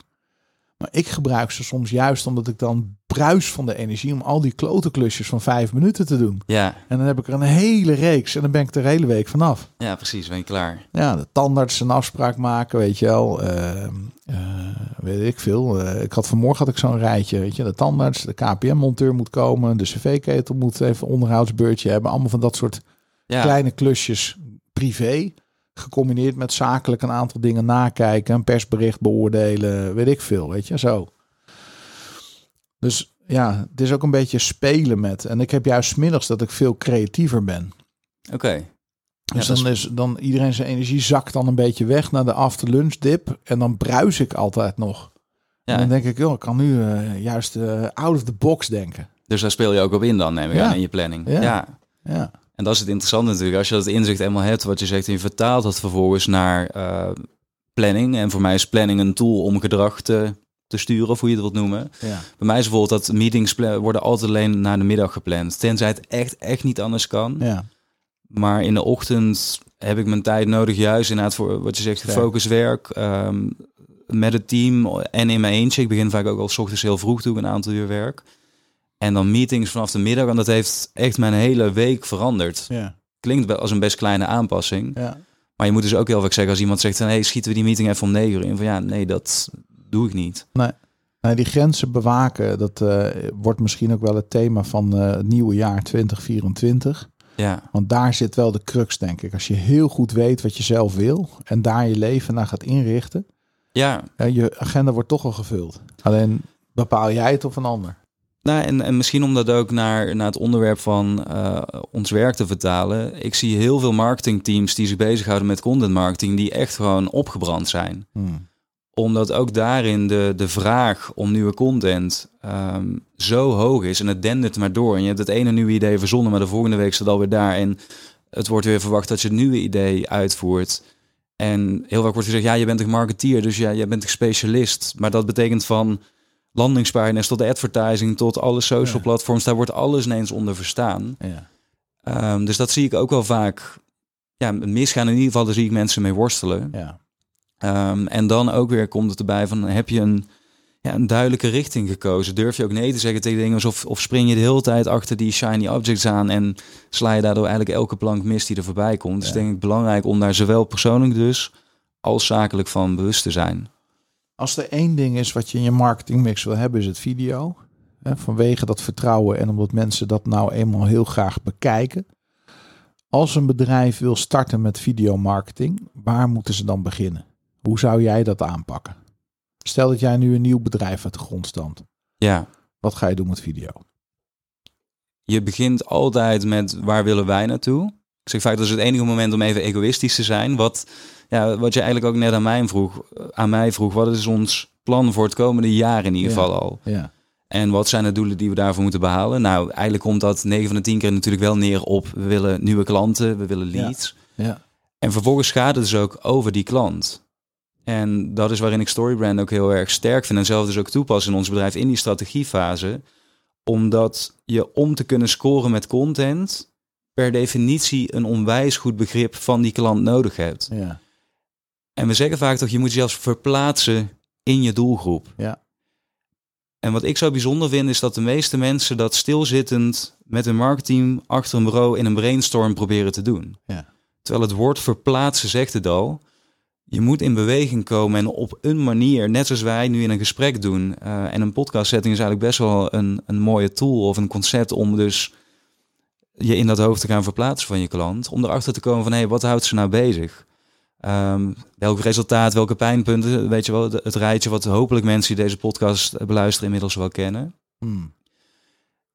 Maar ik gebruik ze soms juist omdat ik dan bruis van de energie om al die klote klusjes van vijf minuten te doen. Ja. En dan heb ik er een hele reeks en dan ben ik er de hele week vanaf. Ja, precies, ben je klaar. Ja, de tandarts een afspraak maken, weet je wel. Uh, weet ik veel. Uh, ik had vanmorgen had ik zo'n rijtje, weet je. De tandarts, de KPM-monteur moet komen, de cv-ketel moet even onderhoudsbeurtje hebben. Allemaal van dat soort Ja. kleine klusjes privé. Gecombineerd met zakelijk een aantal dingen nakijken, een persbericht beoordelen, weet ik veel, weet je, zo. Dus ja, het is ook een beetje spelen met. En ik heb juist middags dat ik veel creatiever ben. Oké. Dus dan is dan iedereen zijn energie zakt dan een beetje weg naar de after lunch dip. En dan bruis ik altijd nog. Ja. En dan denk ik, joh, ik kan nu eh, juist eh, out of the box denken. Dus daar speel je ook op in dan, neem ik Ja. aan, in je planning. Ja. ja. En dat is het interessante natuurlijk. Als je dat inzicht eenmaal hebt, wat je zegt, en je vertaalt dat vervolgens naar eh, planning. En voor mij is planning een tool om gedrag te, te sturen, of hoe je het wilt noemen. ja, Bij mij is bijvoorbeeld dat meetings worden altijd alleen naar de middag gepland. Tenzij het echt, echt niet anders kan. ja, Maar in de ochtend heb ik mijn tijd nodig, juist inderdaad voor wat je zegt, Sterk. gefocust werk. ehm, met het team en in mijn eentje. Ik begin vaak ook al 's ochtends heel vroeg toe, een aantal uur werk. En dan meetings vanaf de middag. En dat heeft echt mijn hele week veranderd. ja, Klinkt wel als een best kleine aanpassing. ja. Maar je moet dus ook heel vaak zeggen als iemand zegt... hey, schieten we die meeting even om negen uur in? Van ja, nee, dat doe ik niet. Nou, die grenzen bewaken, dat eh, wordt misschien ook wel het thema van eh, het nieuwe jaar 2024. Ja, Want daar zit wel de crux, denk ik. Als je heel goed weet wat je zelf wil en daar je leven naar gaat inrichten, ja. ja, je agenda wordt toch al gevuld. Alleen bepaal jij het of een ander. Nou, en, en misschien om dat ook naar, naar het onderwerp van eh, ons werk te vertalen. Ik zie heel veel marketingteams die zich bezighouden met content marketing... die echt gewoon opgebrand zijn. Hmm. Omdat ook daarin de, de vraag om nieuwe content ehm, zo hoog is. En het dendert maar door. En je hebt het ene nieuwe idee verzonnen, maar de volgende week staat alweer daar. En het wordt weer verwacht dat je het nieuwe idee uitvoert. En heel vaak wordt gezegd, ja, je bent een marketeer, dus ja, je bent een specialist. Maar dat betekent van landingspagina's tot de advertising, tot alle social Ja. platforms. Daar wordt alles ineens onder verstaan. Ja. Ehm, dus dat zie ik ook wel vaak ja, misgaan. In ieder geval, daar zie ik mensen mee worstelen. Ja. Ehm, en dan ook weer komt het erbij van heb je een, ja, een duidelijke richting gekozen? Durf je ook nee te zeggen tegen dingen of, of spring je de hele tijd achter die shiny objects aan en sla je daardoor eigenlijk elke plank mis die er voorbij komt? Dus Ja. denk ik belangrijk om daar zowel persoonlijk dus als zakelijk van bewust te zijn. Als er één ding is wat je in je marketingmix wil hebben, is het video. Vanwege dat vertrouwen en omdat mensen dat nou eenmaal heel graag bekijken. Als een bedrijf wil starten met videomarketing, waar moeten ze dan beginnen? Hoe zou jij dat aanpakken? Stel dat jij nu een nieuw bedrijf uit de grond stampt. Ja, Wat ga je doen met video? je begint altijd met waar willen wij naartoe? Ik zeg vaak dat is het enige moment om even egoïstisch te zijn. Wat, ja, wat je eigenlijk ook net aan mij vroeg, aan mij vroeg, wat is ons plan voor het komende jaar in ieder Ja. geval al? Ja, En wat zijn de doelen die we daarvoor moeten behalen? Nou, eigenlijk komt dat 9 van de 10 keer natuurlijk wel neer op we willen nieuwe klanten, we willen Ja. leads. ja, En vervolgens gaat het dus ook over die klant. En dat is waarin ik Storybrand ook heel erg sterk vind en zelf dus ook toepas in ons bedrijf in die strategiefase. Omdat je om te kunnen scoren met content per definitie een onwijs goed begrip van die klant nodig hebt. ja, En we zeggen vaak toch, je moet jezelf verplaatsen in je doelgroep. Ja. En wat ik zo bijzonder vind, is dat de meeste mensen dat stilzittend met een marketing achter een bureau in een brainstorm proberen te doen. Ja. Terwijl het woord verplaatsen zegt het al. Je moet in beweging komen en op een manier, net zoals wij nu in een gesprek doen. eh, en een podcastsetting is eigenlijk best wel een, een mooie tool of een concept om dus je in dat hoofd te gaan verplaatsen van je klant. Om erachter te komen van, hé, hey, wat houdt ze nou bezig? Ehm, welk resultaat, welke pijnpunten, weet je wel, het rijtje wat hopelijk mensen die deze podcast beluisteren inmiddels wel kennen. Hmm.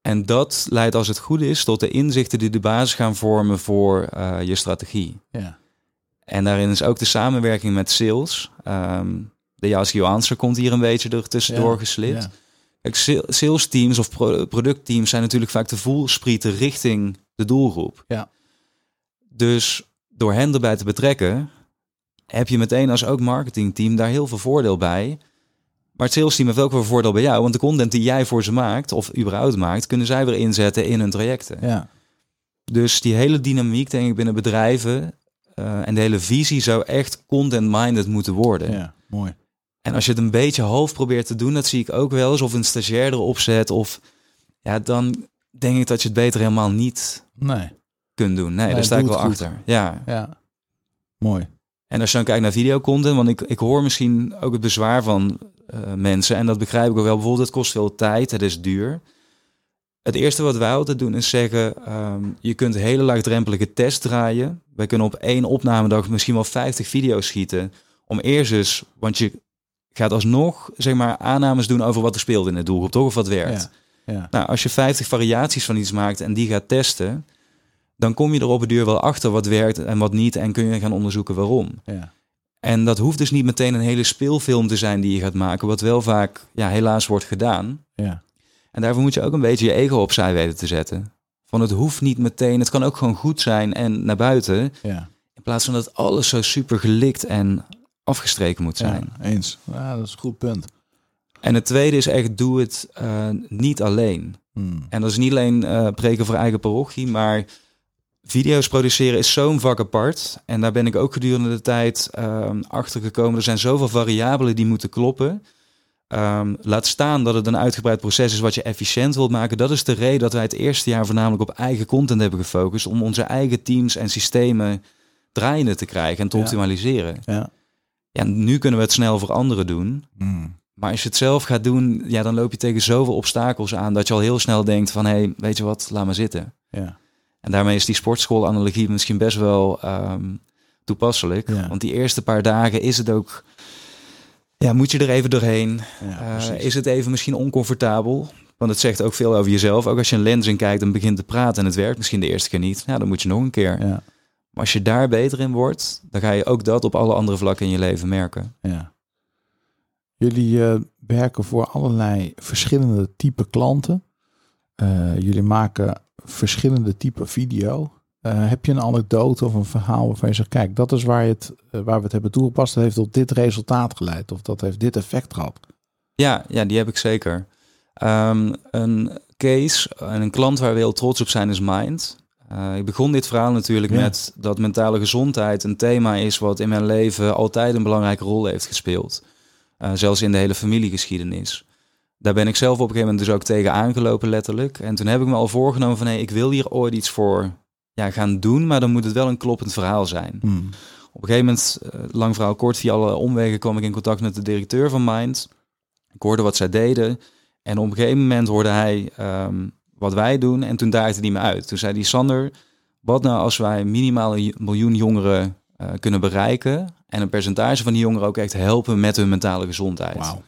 En dat leidt als het goed is tot de inzichten die de basis gaan vormen voor eh, je strategie. ja, En daarin is ook de samenwerking met sales. Ehm de Ask Answer komt hier een beetje er tussendoor Ja, geslipt. ja. Sales teams of pro- productteams zijn natuurlijk vaak de voelsprieten richting de doelgroep. Ja. Dus door hen erbij te betrekken, heb je meteen als ook marketingteam daar heel veel voordeel bij. Maar het sales team heeft ook wel voordeel bij jou. Want de content die jij voor ze maakt, of überhaupt maakt, kunnen zij weer inzetten in hun trajecten. Ja. Dus die hele dynamiek, denk ik, binnen bedrijven eh, en de hele visie zou echt content-minded moeten worden. ja, mooi. En als je het een beetje half probeert te doen, dat zie ik ook wel eens, of een stagiair erop zet, of ja, dan denk ik dat je het beter helemaal niet Nee, kunt doen. Nee, Nee, daar sta ik wel goed. achter. Ja. ja. Mooi. En als je dan kijkt naar videocontent, want ik, ik hoor misschien ook het bezwaar van eh, mensen, en dat begrijp ik ook wel. Bijvoorbeeld, het kost veel tijd, het is duur. Het eerste wat wij altijd doen is zeggen, ehm, je kunt hele laagdrempelige tests draaien. Wij kunnen op één opnamedag misschien wel 50 video's schieten. Om eerst eens, want je gaat alsnog zeg maar aannames doen over wat er speelt in de doelgroep, toch? Of wat werkt. Ja. Ja. Nou, als je 50 variaties van iets maakt en die gaat testen, dan kom je er op een duur wel achter wat werkt en wat niet en kun je gaan onderzoeken waarom. Ja. En dat hoeft dus niet meteen een hele speelfilm te zijn die je gaat maken, wat wel vaak ja, helaas wordt gedaan. Ja. En daarvoor moet je ook een beetje je ego opzij weten te zetten. Van het hoeft niet meteen, het kan ook gewoon goed zijn en naar buiten. Ja. In plaats van dat alles zo super gelikt en afgestreken moet zijn. Ja, eens. Ja, dat is een goed punt. En het tweede is echt, doe het eh, niet alleen. Hmm. En dat is niet alleen eh, preken voor eigen parochie, maar video's produceren is zo'n vak apart. En daar ben ik ook gedurende de tijd ehm, achter gekomen. Er zijn zoveel variabelen die moeten kloppen. Ehm, laat staan dat het een uitgebreid proces is wat je efficiënt wilt maken. Dat is de reden dat wij het eerste jaar voornamelijk op eigen content hebben gefocust. Om onze eigen teams en systemen draaiende te krijgen en te Ja. optimaliseren. Ja. Ja, nu kunnen we het snel voor anderen doen. Hmm. Maar als je het zelf gaat doen, ja, dan loop je tegen zoveel obstakels aan dat je al heel snel denkt van hé, hey, weet je wat, laat maar zitten. Ja. En daarmee is die sportschool-analogie misschien best wel ehm, toepasselijk. Ja. Want die eerste paar dagen is het ook, ja, moet je er even doorheen. Ja, Eh, is het even misschien oncomfortabel? Want het zegt ook veel over jezelf. Ook als je een lens in kijkt en begint te praten en het werkt misschien de eerste keer niet, ja, dan moet je nog een keer. Ja. Maar als je daar beter in wordt, dan ga je ook dat op alle andere vlakken in je leven merken. Ja. Jullie eh, werken voor allerlei verschillende type klanten. Eh, jullie maken verschillende type video. Eh, heb je een anekdote of een verhaal waarvan je zegt, kijk, dat is waar, je het, waar we het hebben toegepast. Dat heeft tot dit resultaat geleid. Of dat heeft dit effect gehad. Ja, ja, die heb ik zeker. Ehm, een case en een klant waar we heel trots op zijn is Mind. Eh, ik begon dit verhaal natuurlijk Ja. met dat mentale gezondheid een thema is wat in mijn leven altijd een belangrijke rol heeft gespeeld. Eh, zelfs in de hele familiegeschiedenis. Daar ben ik zelf op een gegeven moment dus ook tegen aangelopen letterlijk. En toen heb ik me al voorgenomen van hey, ik wil hier ooit iets voor ja, gaan doen, maar dan moet het wel een kloppend verhaal zijn. Hmm. Op een gegeven moment, eh, lang verhaal kort, via alle omwegen kwam ik in contact met de directeur van Mind. Ik hoorde wat zij deden. En op een gegeven moment hoorde hij ehm, wat wij doen. En toen daagde hij me uit. Toen zei hij, Sander, wat nou als wij minimaal een miljoen jongeren eh, kunnen bereiken... en een percentage van die jongeren ook echt helpen met hun mentale gezondheid. Wauw.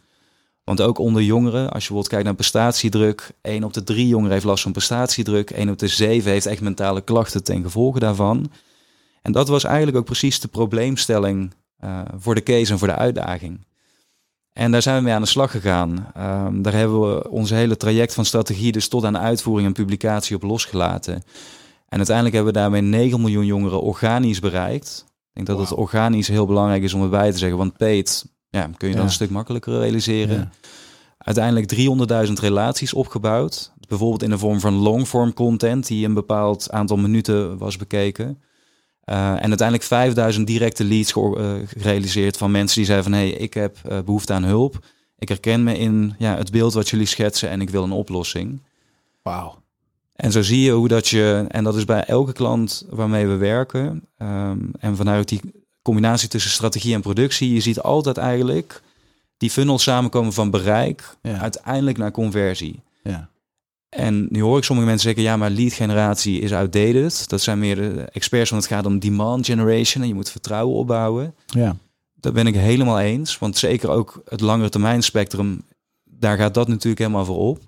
Want ook onder jongeren, als je bijvoorbeeld kijkt naar prestatiedruk... 1 op de 3 jongeren heeft last van prestatiedruk. 1 op de 7 heeft echt mentale klachten ten gevolge daarvan. En dat was eigenlijk ook precies de probleemstelling eh, voor de case en voor de uitdaging. En daar zijn we mee aan de slag gegaan. Ehm, daar hebben we ons hele traject van strategie dus tot aan uitvoering en publicatie op losgelaten. En uiteindelijk hebben we daarmee 9 miljoen jongeren organisch bereikt. Ik denk dat het organisch heel belangrijk is om erbij te zeggen. Want paid ja, kun je dan Ja. een stuk makkelijker realiseren. Ja. Uiteindelijk 300.000 relaties opgebouwd. Bijvoorbeeld in de vorm van longform content die een bepaald aantal minuten was bekeken. Eh, en uiteindelijk 5000 directe leads eh, gerealiseerd van mensen die zeiden van hé, hey, ik heb eh, behoefte aan hulp. Ik herken me in ja, het beeld wat jullie schetsen en ik wil een oplossing. Wauw. En zo zie je hoe dat je, en dat is bij elke klant waarmee we werken, ehm, en vanuit die combinatie tussen strategie en productie, je ziet altijd eigenlijk die funnels samenkomen van bereik Ja. uiteindelijk naar conversie. Ja. En nu hoor ik sommige mensen zeggen, ja, maar lead generatie is outdated. Dat zijn meer de experts, want het gaat om demand generation en je moet vertrouwen opbouwen. Ja. Dat ben ik helemaal eens, want zeker ook het langere termijn spectrum, daar gaat dat natuurlijk helemaal voor op.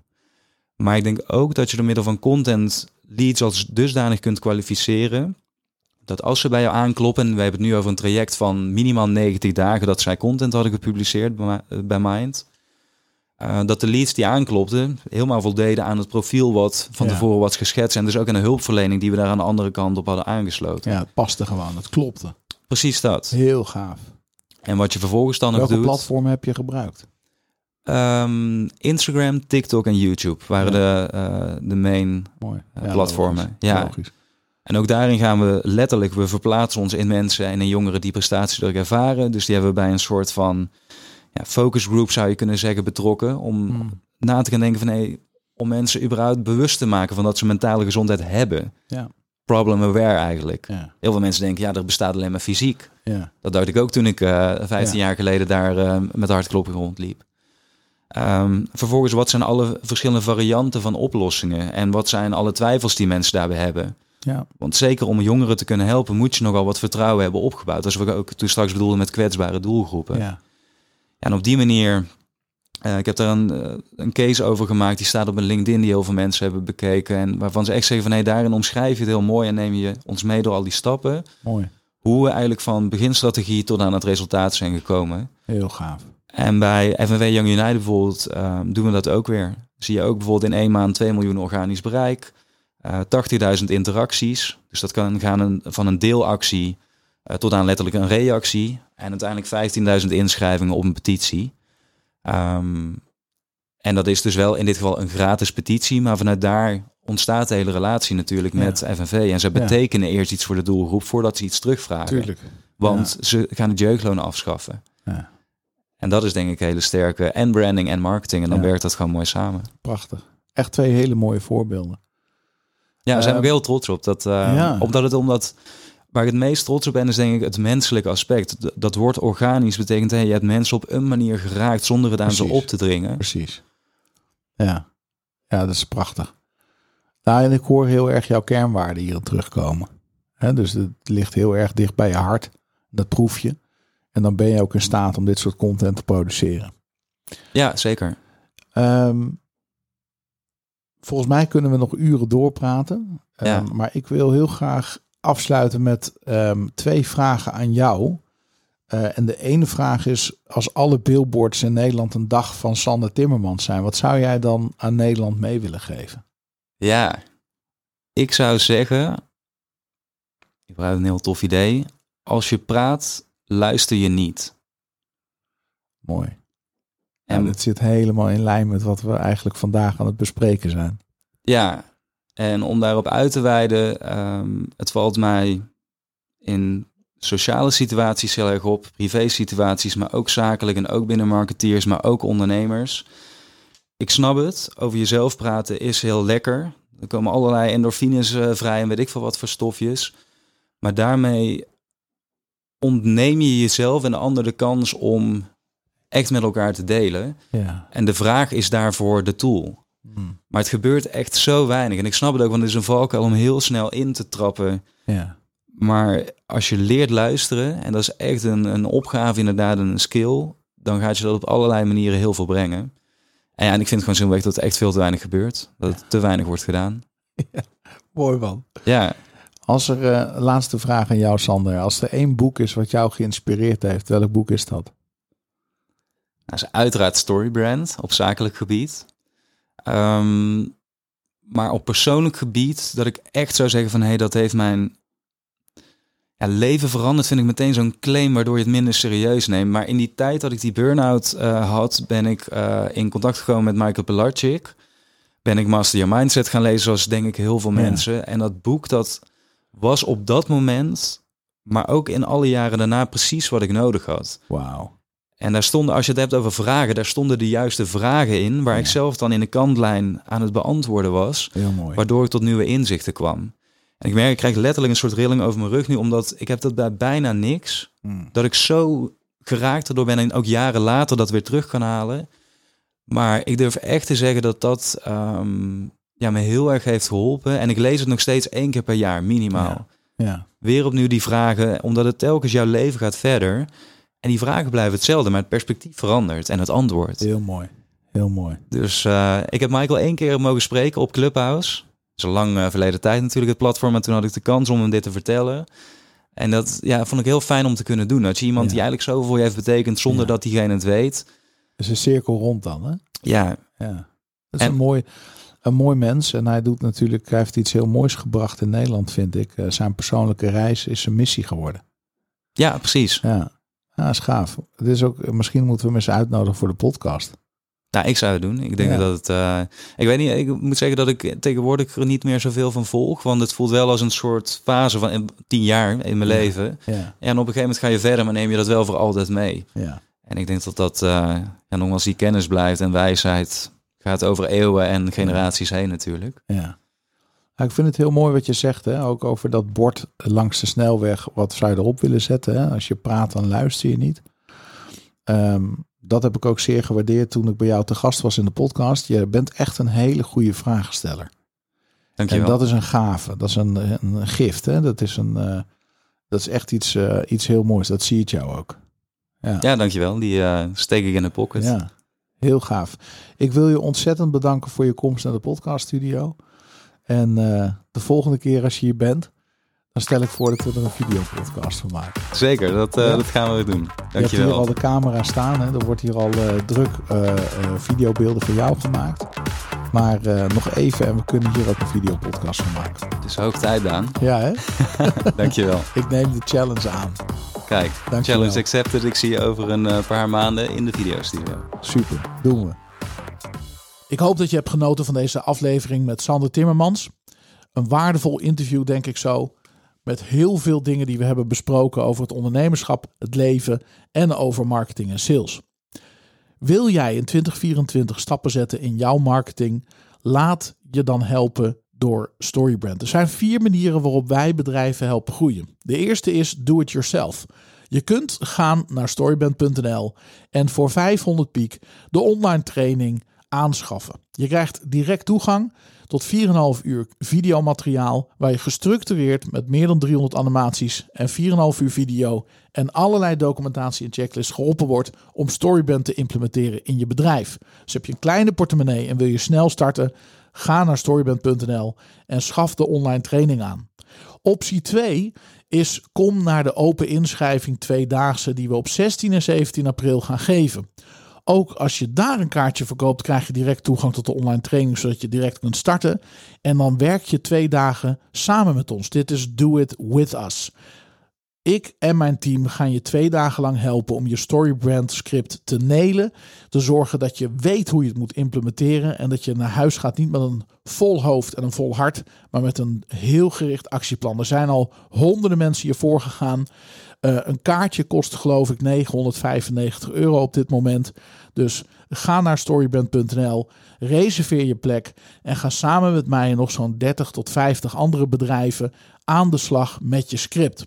Maar ik denk ook dat je door middel van content leads als dusdanig kunt kwalificeren, dat als ze bij jou aankloppen, en we hebben het nu over een traject van minimaal 90 dagen dat zij content hadden gepubliceerd bij Mind, eh, dat de leads die aanklopten helemaal voldeden aan het profiel wat van Ja. tevoren was geschetst en dus ook aan de hulpverlening die we daar aan de andere kant op hadden aangesloten. ja, het paste gewoon. Het klopte. Precies dat. Heel gaaf. En wat je vervolgens dan ook Welke doet. platform heb je gebruikt? Ehm, Instagram, TikTok en YouTube waren de, eh, de main Mooi. eh, platformen. logisch. Ja. Logisch. En ook daarin gaan we letterlijk, we verplaatsen ons in mensen en in jongeren die prestatiedruk ervaren. Dus die hebben we bij een soort van ja, focus group, zou je kunnen zeggen, betrokken. Om Hmm. na te gaan denken van, hé, om mensen überhaupt bewust te maken van dat ze mentale gezondheid hebben. Ja. Problem aware eigenlijk. Ja. Heel veel mensen denken, ja, er bestaat alleen maar fysiek. Ja. Dat dacht ik ook toen ik eh 15 Ja. jaar geleden daar eh, met hartklopping rondliep. Ehm, vervolgens, wat zijn alle verschillende varianten van oplossingen? En wat zijn alle twijfels die mensen daarbij hebben? Ja. Want zeker om jongeren te kunnen helpen, moet je nogal wat vertrouwen hebben opgebouwd. Als we ook toen straks bedoelden met kwetsbare doelgroepen. Ja. En op die manier, eh, ik heb daar een, eh, een case over gemaakt, die staat op een LinkedIn die heel veel mensen hebben bekeken. En waarvan ze echt zeggen van nee, daarin omschrijf je het heel mooi en neem je ons mee door al die stappen. Mooi. Hoe we eigenlijk van beginstrategie tot aan het resultaat zijn gekomen. Heel gaaf. En bij FNW Young United bijvoorbeeld eh, doen we dat ook weer. Zie je ook bijvoorbeeld in één maand 2 miljoen organisch bereik, eh 80.000 interacties. Dus dat kan gaan een- van een deelactie eh, tot aan letterlijk een reactie. En uiteindelijk 15.000 inschrijvingen op een petitie. Ehm, en dat is dus wel in dit geval een gratis petitie, maar vanuit daar ontstaat de hele relatie natuurlijk Ja. met FNV. En ze Ja. betekenen eerst iets voor de doelgroep voordat ze iets terugvragen. Tuurlijk. Want ze gaan het jeugdloon afschaffen. Ja. En dat is denk ik hele sterke en branding en marketing. En dan werkt dat gewoon mooi samen. Prachtig. Echt twee hele mooie voorbeelden. Ja, we zijn Ehm, ook heel trots op. Dat, eh. Omdat het omdat waar ik het meest trots op ben, is denk ik het menselijke aspect. Dat woord organisch betekent, hey, je hebt mensen op een manier geraakt zonder het aan ze op te dringen. Precies. Ja. Ja, dat is prachtig. Nou, en ik hoor heel erg jouw kernwaarden hierin terugkomen. Hè, dus het ligt heel erg dicht bij je hart. Dat proef je. En dan ben je ook in staat om dit soort content te produceren. Ja, zeker. Ehm, volgens mij kunnen we nog uren doorpraten. Ehm. Maar ik wil heel graag afsluiten met ehm, twee vragen aan jou. Eh, en de ene vraag is: als alle billboards in Nederland een dag van Sander Timmermans zijn, wat zou jij dan aan Nederland mee willen geven? Ja, ik zou zeggen, ik heb een heel tof idee. Als je praat, luister je niet. Mooi. En En het zit helemaal in lijn met wat we eigenlijk vandaag aan het bespreken zijn. Ja, en om daarop uit te wijden, ehm, het valt mij in sociale situaties heel erg op, privé situaties, maar ook zakelijk en ook binnen marketeers, maar ook ondernemers. Ik snap het, over jezelf praten is heel lekker. Er komen allerlei endorfines eh, vrij en weet ik veel wat voor stofjes. Maar daarmee ontneem je jezelf en de ander de kans om echt met elkaar te delen. Ja. En de vraag is daarvoor de tool. Hmm. Maar het gebeurt echt zo weinig. En ik snap het ook, want het is een valkuil om heel snel in te trappen. Ja. Maar als je leert luisteren, en dat is echt een, een opgave, inderdaad, een skill, dan gaat je dat op allerlei manieren heel veel brengen. En ja, en ik vind gewoon simpelweg dat er echt veel te weinig gebeurt. Dat het te weinig wordt gedaan. [LAUGHS] Mooi man. Ja, Als er, eh, laatste vraag aan jou, Sander. Als er één boek is wat jou geïnspireerd heeft, welk boek is dat? dat is uiteraard Storybrand op zakelijk gebied. Ehm, maar op persoonlijk gebied, dat ik echt zou zeggen van... hé, hey, dat heeft mijn ja, leven veranderd, vind ik meteen zo'n claim... waardoor je het minder serieus neemt. Maar in die tijd dat ik die burn-out eh, had... ben ik eh, in contact gekomen met Michael Pilarczyk. Ben ik Master Your Mindset gaan lezen, zoals denk ik heel veel Ja. mensen. En dat boek, dat was op dat moment... maar ook in alle jaren daarna precies wat ik nodig had. Wauw. En daar stonden, als je het hebt over vragen, daar stonden de juiste vragen in, waar ik zelf dan in de kantlijn aan het beantwoorden was, Heel mooi. waardoor ik tot nieuwe inzichten kwam. En ik merk, ik krijg letterlijk een soort rilling over mijn rug nu, omdat ik heb dat bij bijna niks, Hmm. dat ik zo geraakt erdoor ben en ook jaren later dat weer terug kan halen. Maar ik durf echt te zeggen dat dat ehm, ja, me heel erg heeft geholpen. En ik lees het nog steeds één keer per jaar, minimaal. Ja. Ja. Weer opnieuw die vragen, omdat het telkens jouw leven gaat verder. En die vragen blijven hetzelfde, maar het perspectief verandert en het antwoord. Heel mooi. Heel mooi. Dus eh, ik heb Michael één keer mogen spreken op Clubhouse. Een lang eh, verleden tijd natuurlijk het platform. En toen had ik de kans om hem dit te vertellen. En dat ja, vond ik heel fijn om te kunnen doen. Dat je iemand Ja. die eigenlijk zoveel voor je heeft betekend zonder Ja. dat diegene het weet. Is een cirkel rond dan, hè? Ja, Ja. Dat is En- een, mooi, een mooi mens. En hij doet natuurlijk, hij heeft iets heel moois gebracht in Nederland, vind ik. Eh, zijn persoonlijke reis is zijn missie geworden. ja precies. Ja, ja is gaaf. Het is ook, misschien moeten we eens uitnodigen voor de podcast. Nou, ik zou het doen. Ik denk Ja. dat het. eh, ik weet niet. Ik moet zeggen dat ik tegenwoordig er niet meer zoveel van volg. Want het voelt wel als een soort fase van eh, tien jaar in mijn Ja. leven. Ja, En op een gegeven moment ga je verder, maar neem je dat wel voor altijd mee. ja. En ik denk dat dat, ja, nogmaals, die kennis blijft en wijsheid gaat over eeuwen en generaties heen natuurlijk. Ja. Nou, ik vind het heel mooi wat je zegt, hè? ook over dat bord langs de snelweg. Wat je erop willen zetten? Hè? Als je praat, dan luister je niet. Ehm, dat heb ik ook zeer gewaardeerd toen ik bij jou te gast was in de podcast. Je bent echt een hele goede vragensteller. En Dankjewel. dat is een gave, dat is een, een gift. Hè? Dat, is een, eh, dat is echt iets, eh, iets heel moois. Dat zie ik jou ook. Ja. Ja, dankjewel. Die eh, steek ik in de pocket. Ja, heel gaaf. Ik wil je ontzettend bedanken voor je komst naar de podcaststudio. En eh, de volgende keer als je hier bent, dan stel ik voor dat we er een videopodcast van maken. Zeker, dat, eh, Ja. dat gaan we doen. Je hebt hier Dankjewel. al de camera staan. Hè? Er wordt hier al eh, druk videobeelden van jou gemaakt. Maar nog even en we kunnen hier ook een videopodcast van maken. Het is hoog tijd, Daan. Ja, hè? [LAUGHS] [LAUGHS] Dankjewel. Ik neem de challenge aan. Kijk, Dankjewel. challenge accepted. Ik zie je over een paar maanden in de videostudio. Super, doen we. Ik hoop dat je hebt genoten van deze aflevering met Sander Timmermans. Een waardevol interview, denk ik zo. Met heel veel dingen die we hebben besproken over het ondernemerschap, het leven en over marketing en sales. Wil jij in 2024 stappen zetten in jouw marketing? Laat je dan helpen door Storybrand. Er zijn vier manieren waarop wij bedrijven helpen groeien. De eerste is do it yourself. Je kunt gaan naar storybrand.nl en voor 500 piek de online training aanschaffen. Je krijgt direct toegang tot 4,5 uur videomateriaal waar je gestructureerd met meer dan 300 animaties en 4,5 uur video en allerlei documentatie en checklist geholpen wordt om Storybrand te implementeren in je bedrijf. Dus heb je een kleine portemonnee en wil je snel starten, ga naar storybrand.nl en schaf de online training aan. Optie 2 is kom naar de open inschrijving tweedaagse die we op 16 en 17 april gaan geven. Ook als je daar een kaartje verkoopt, krijg je direct toegang tot de online training, zodat je direct kunt starten. En dan werk je twee dagen samen met ons. Dit is Do It With Us. Ik en mijn team gaan je twee dagen lang helpen om je storybrand script te nelen. Te zorgen dat je weet hoe je het moet implementeren. En dat je naar huis gaat niet met een vol hoofd en een vol hart. Maar met een heel gericht actieplan. Er zijn al honderden mensen hiervoor gegaan. Eh, een kaartje kost geloof ik 995 euro op dit moment. Dus ga naar storybrand.nl, reserveer je plek en ga samen met mij en nog zo'n 30 tot 50 andere bedrijven aan de slag met je script.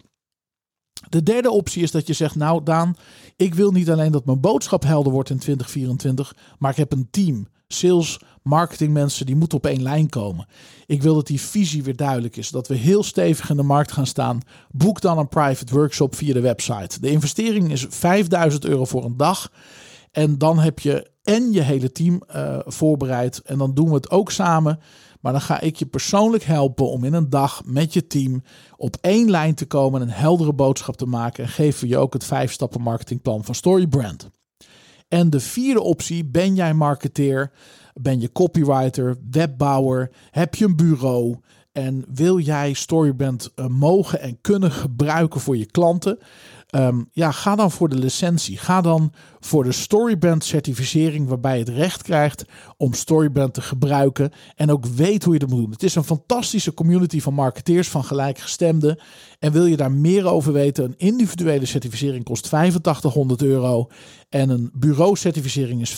De derde optie is dat je zegt, nou Daan, ik wil niet alleen dat mijn boodschap helder wordt in 2024, maar ik heb een team. Sales, marketing mensen, die moeten op één lijn komen. Ik wil dat die visie weer duidelijk is, dat we heel stevig in de markt gaan staan. Boek dan een private workshop via de website. De investering is 5000 euro voor een dag. En dan heb je en je hele team eh, voorbereid. En dan doen we het ook samen. Maar dan ga ik je persoonlijk helpen om in een dag met je team op één lijn te komen en een heldere boodschap te maken. En geven we je ook het vijf stappen marketingplan van Storybrand. En de vierde optie, ben jij marketeer, ben je copywriter, webbouwer, heb je een bureau en wil jij Storybrand eh, mogen en kunnen gebruiken voor je klanten? Ehm, ja, ga dan voor de licentie. Ga dan voor de Storybrand certificering waarbij je het recht krijgt om Storybrand te gebruiken en ook weet hoe je dat moet doen. Het is een fantastische community van marketeers van gelijkgestemden. En wil je daar meer over weten? Een individuele certificering kost 8500 euro en een bureaucertificering is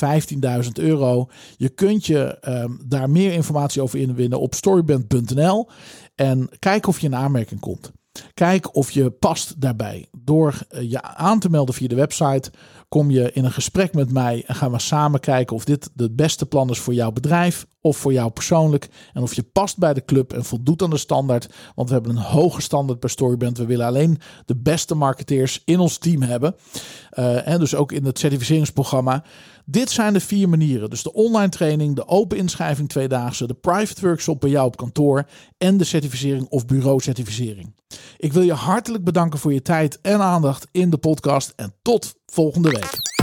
15.000 euro. Je kunt je ehm, daar meer informatie over inwinnen op storybrand.nl en kijk of je in aanmerking komt. Kijk of je past daarbij. Door eh, je aan te melden via de website kom je in een gesprek met mij en gaan we samen kijken of dit het beste plan is voor jouw bedrijf of voor jou persoonlijk. En of je past bij de club en voldoet aan de standaard. Want we hebben een hoge standaard bij Storybrand. We willen alleen de beste marketeers in ons team hebben. Eh, en dus ook in het certificeringsprogramma. Dit zijn de vier manieren. Dus de online training, de open inschrijving tweedaagse, de private workshop bij jou op kantoor en de certificering of bureaucertificering. Ik wil je hartelijk bedanken voor je tijd en aandacht in de podcast en tot volgende week.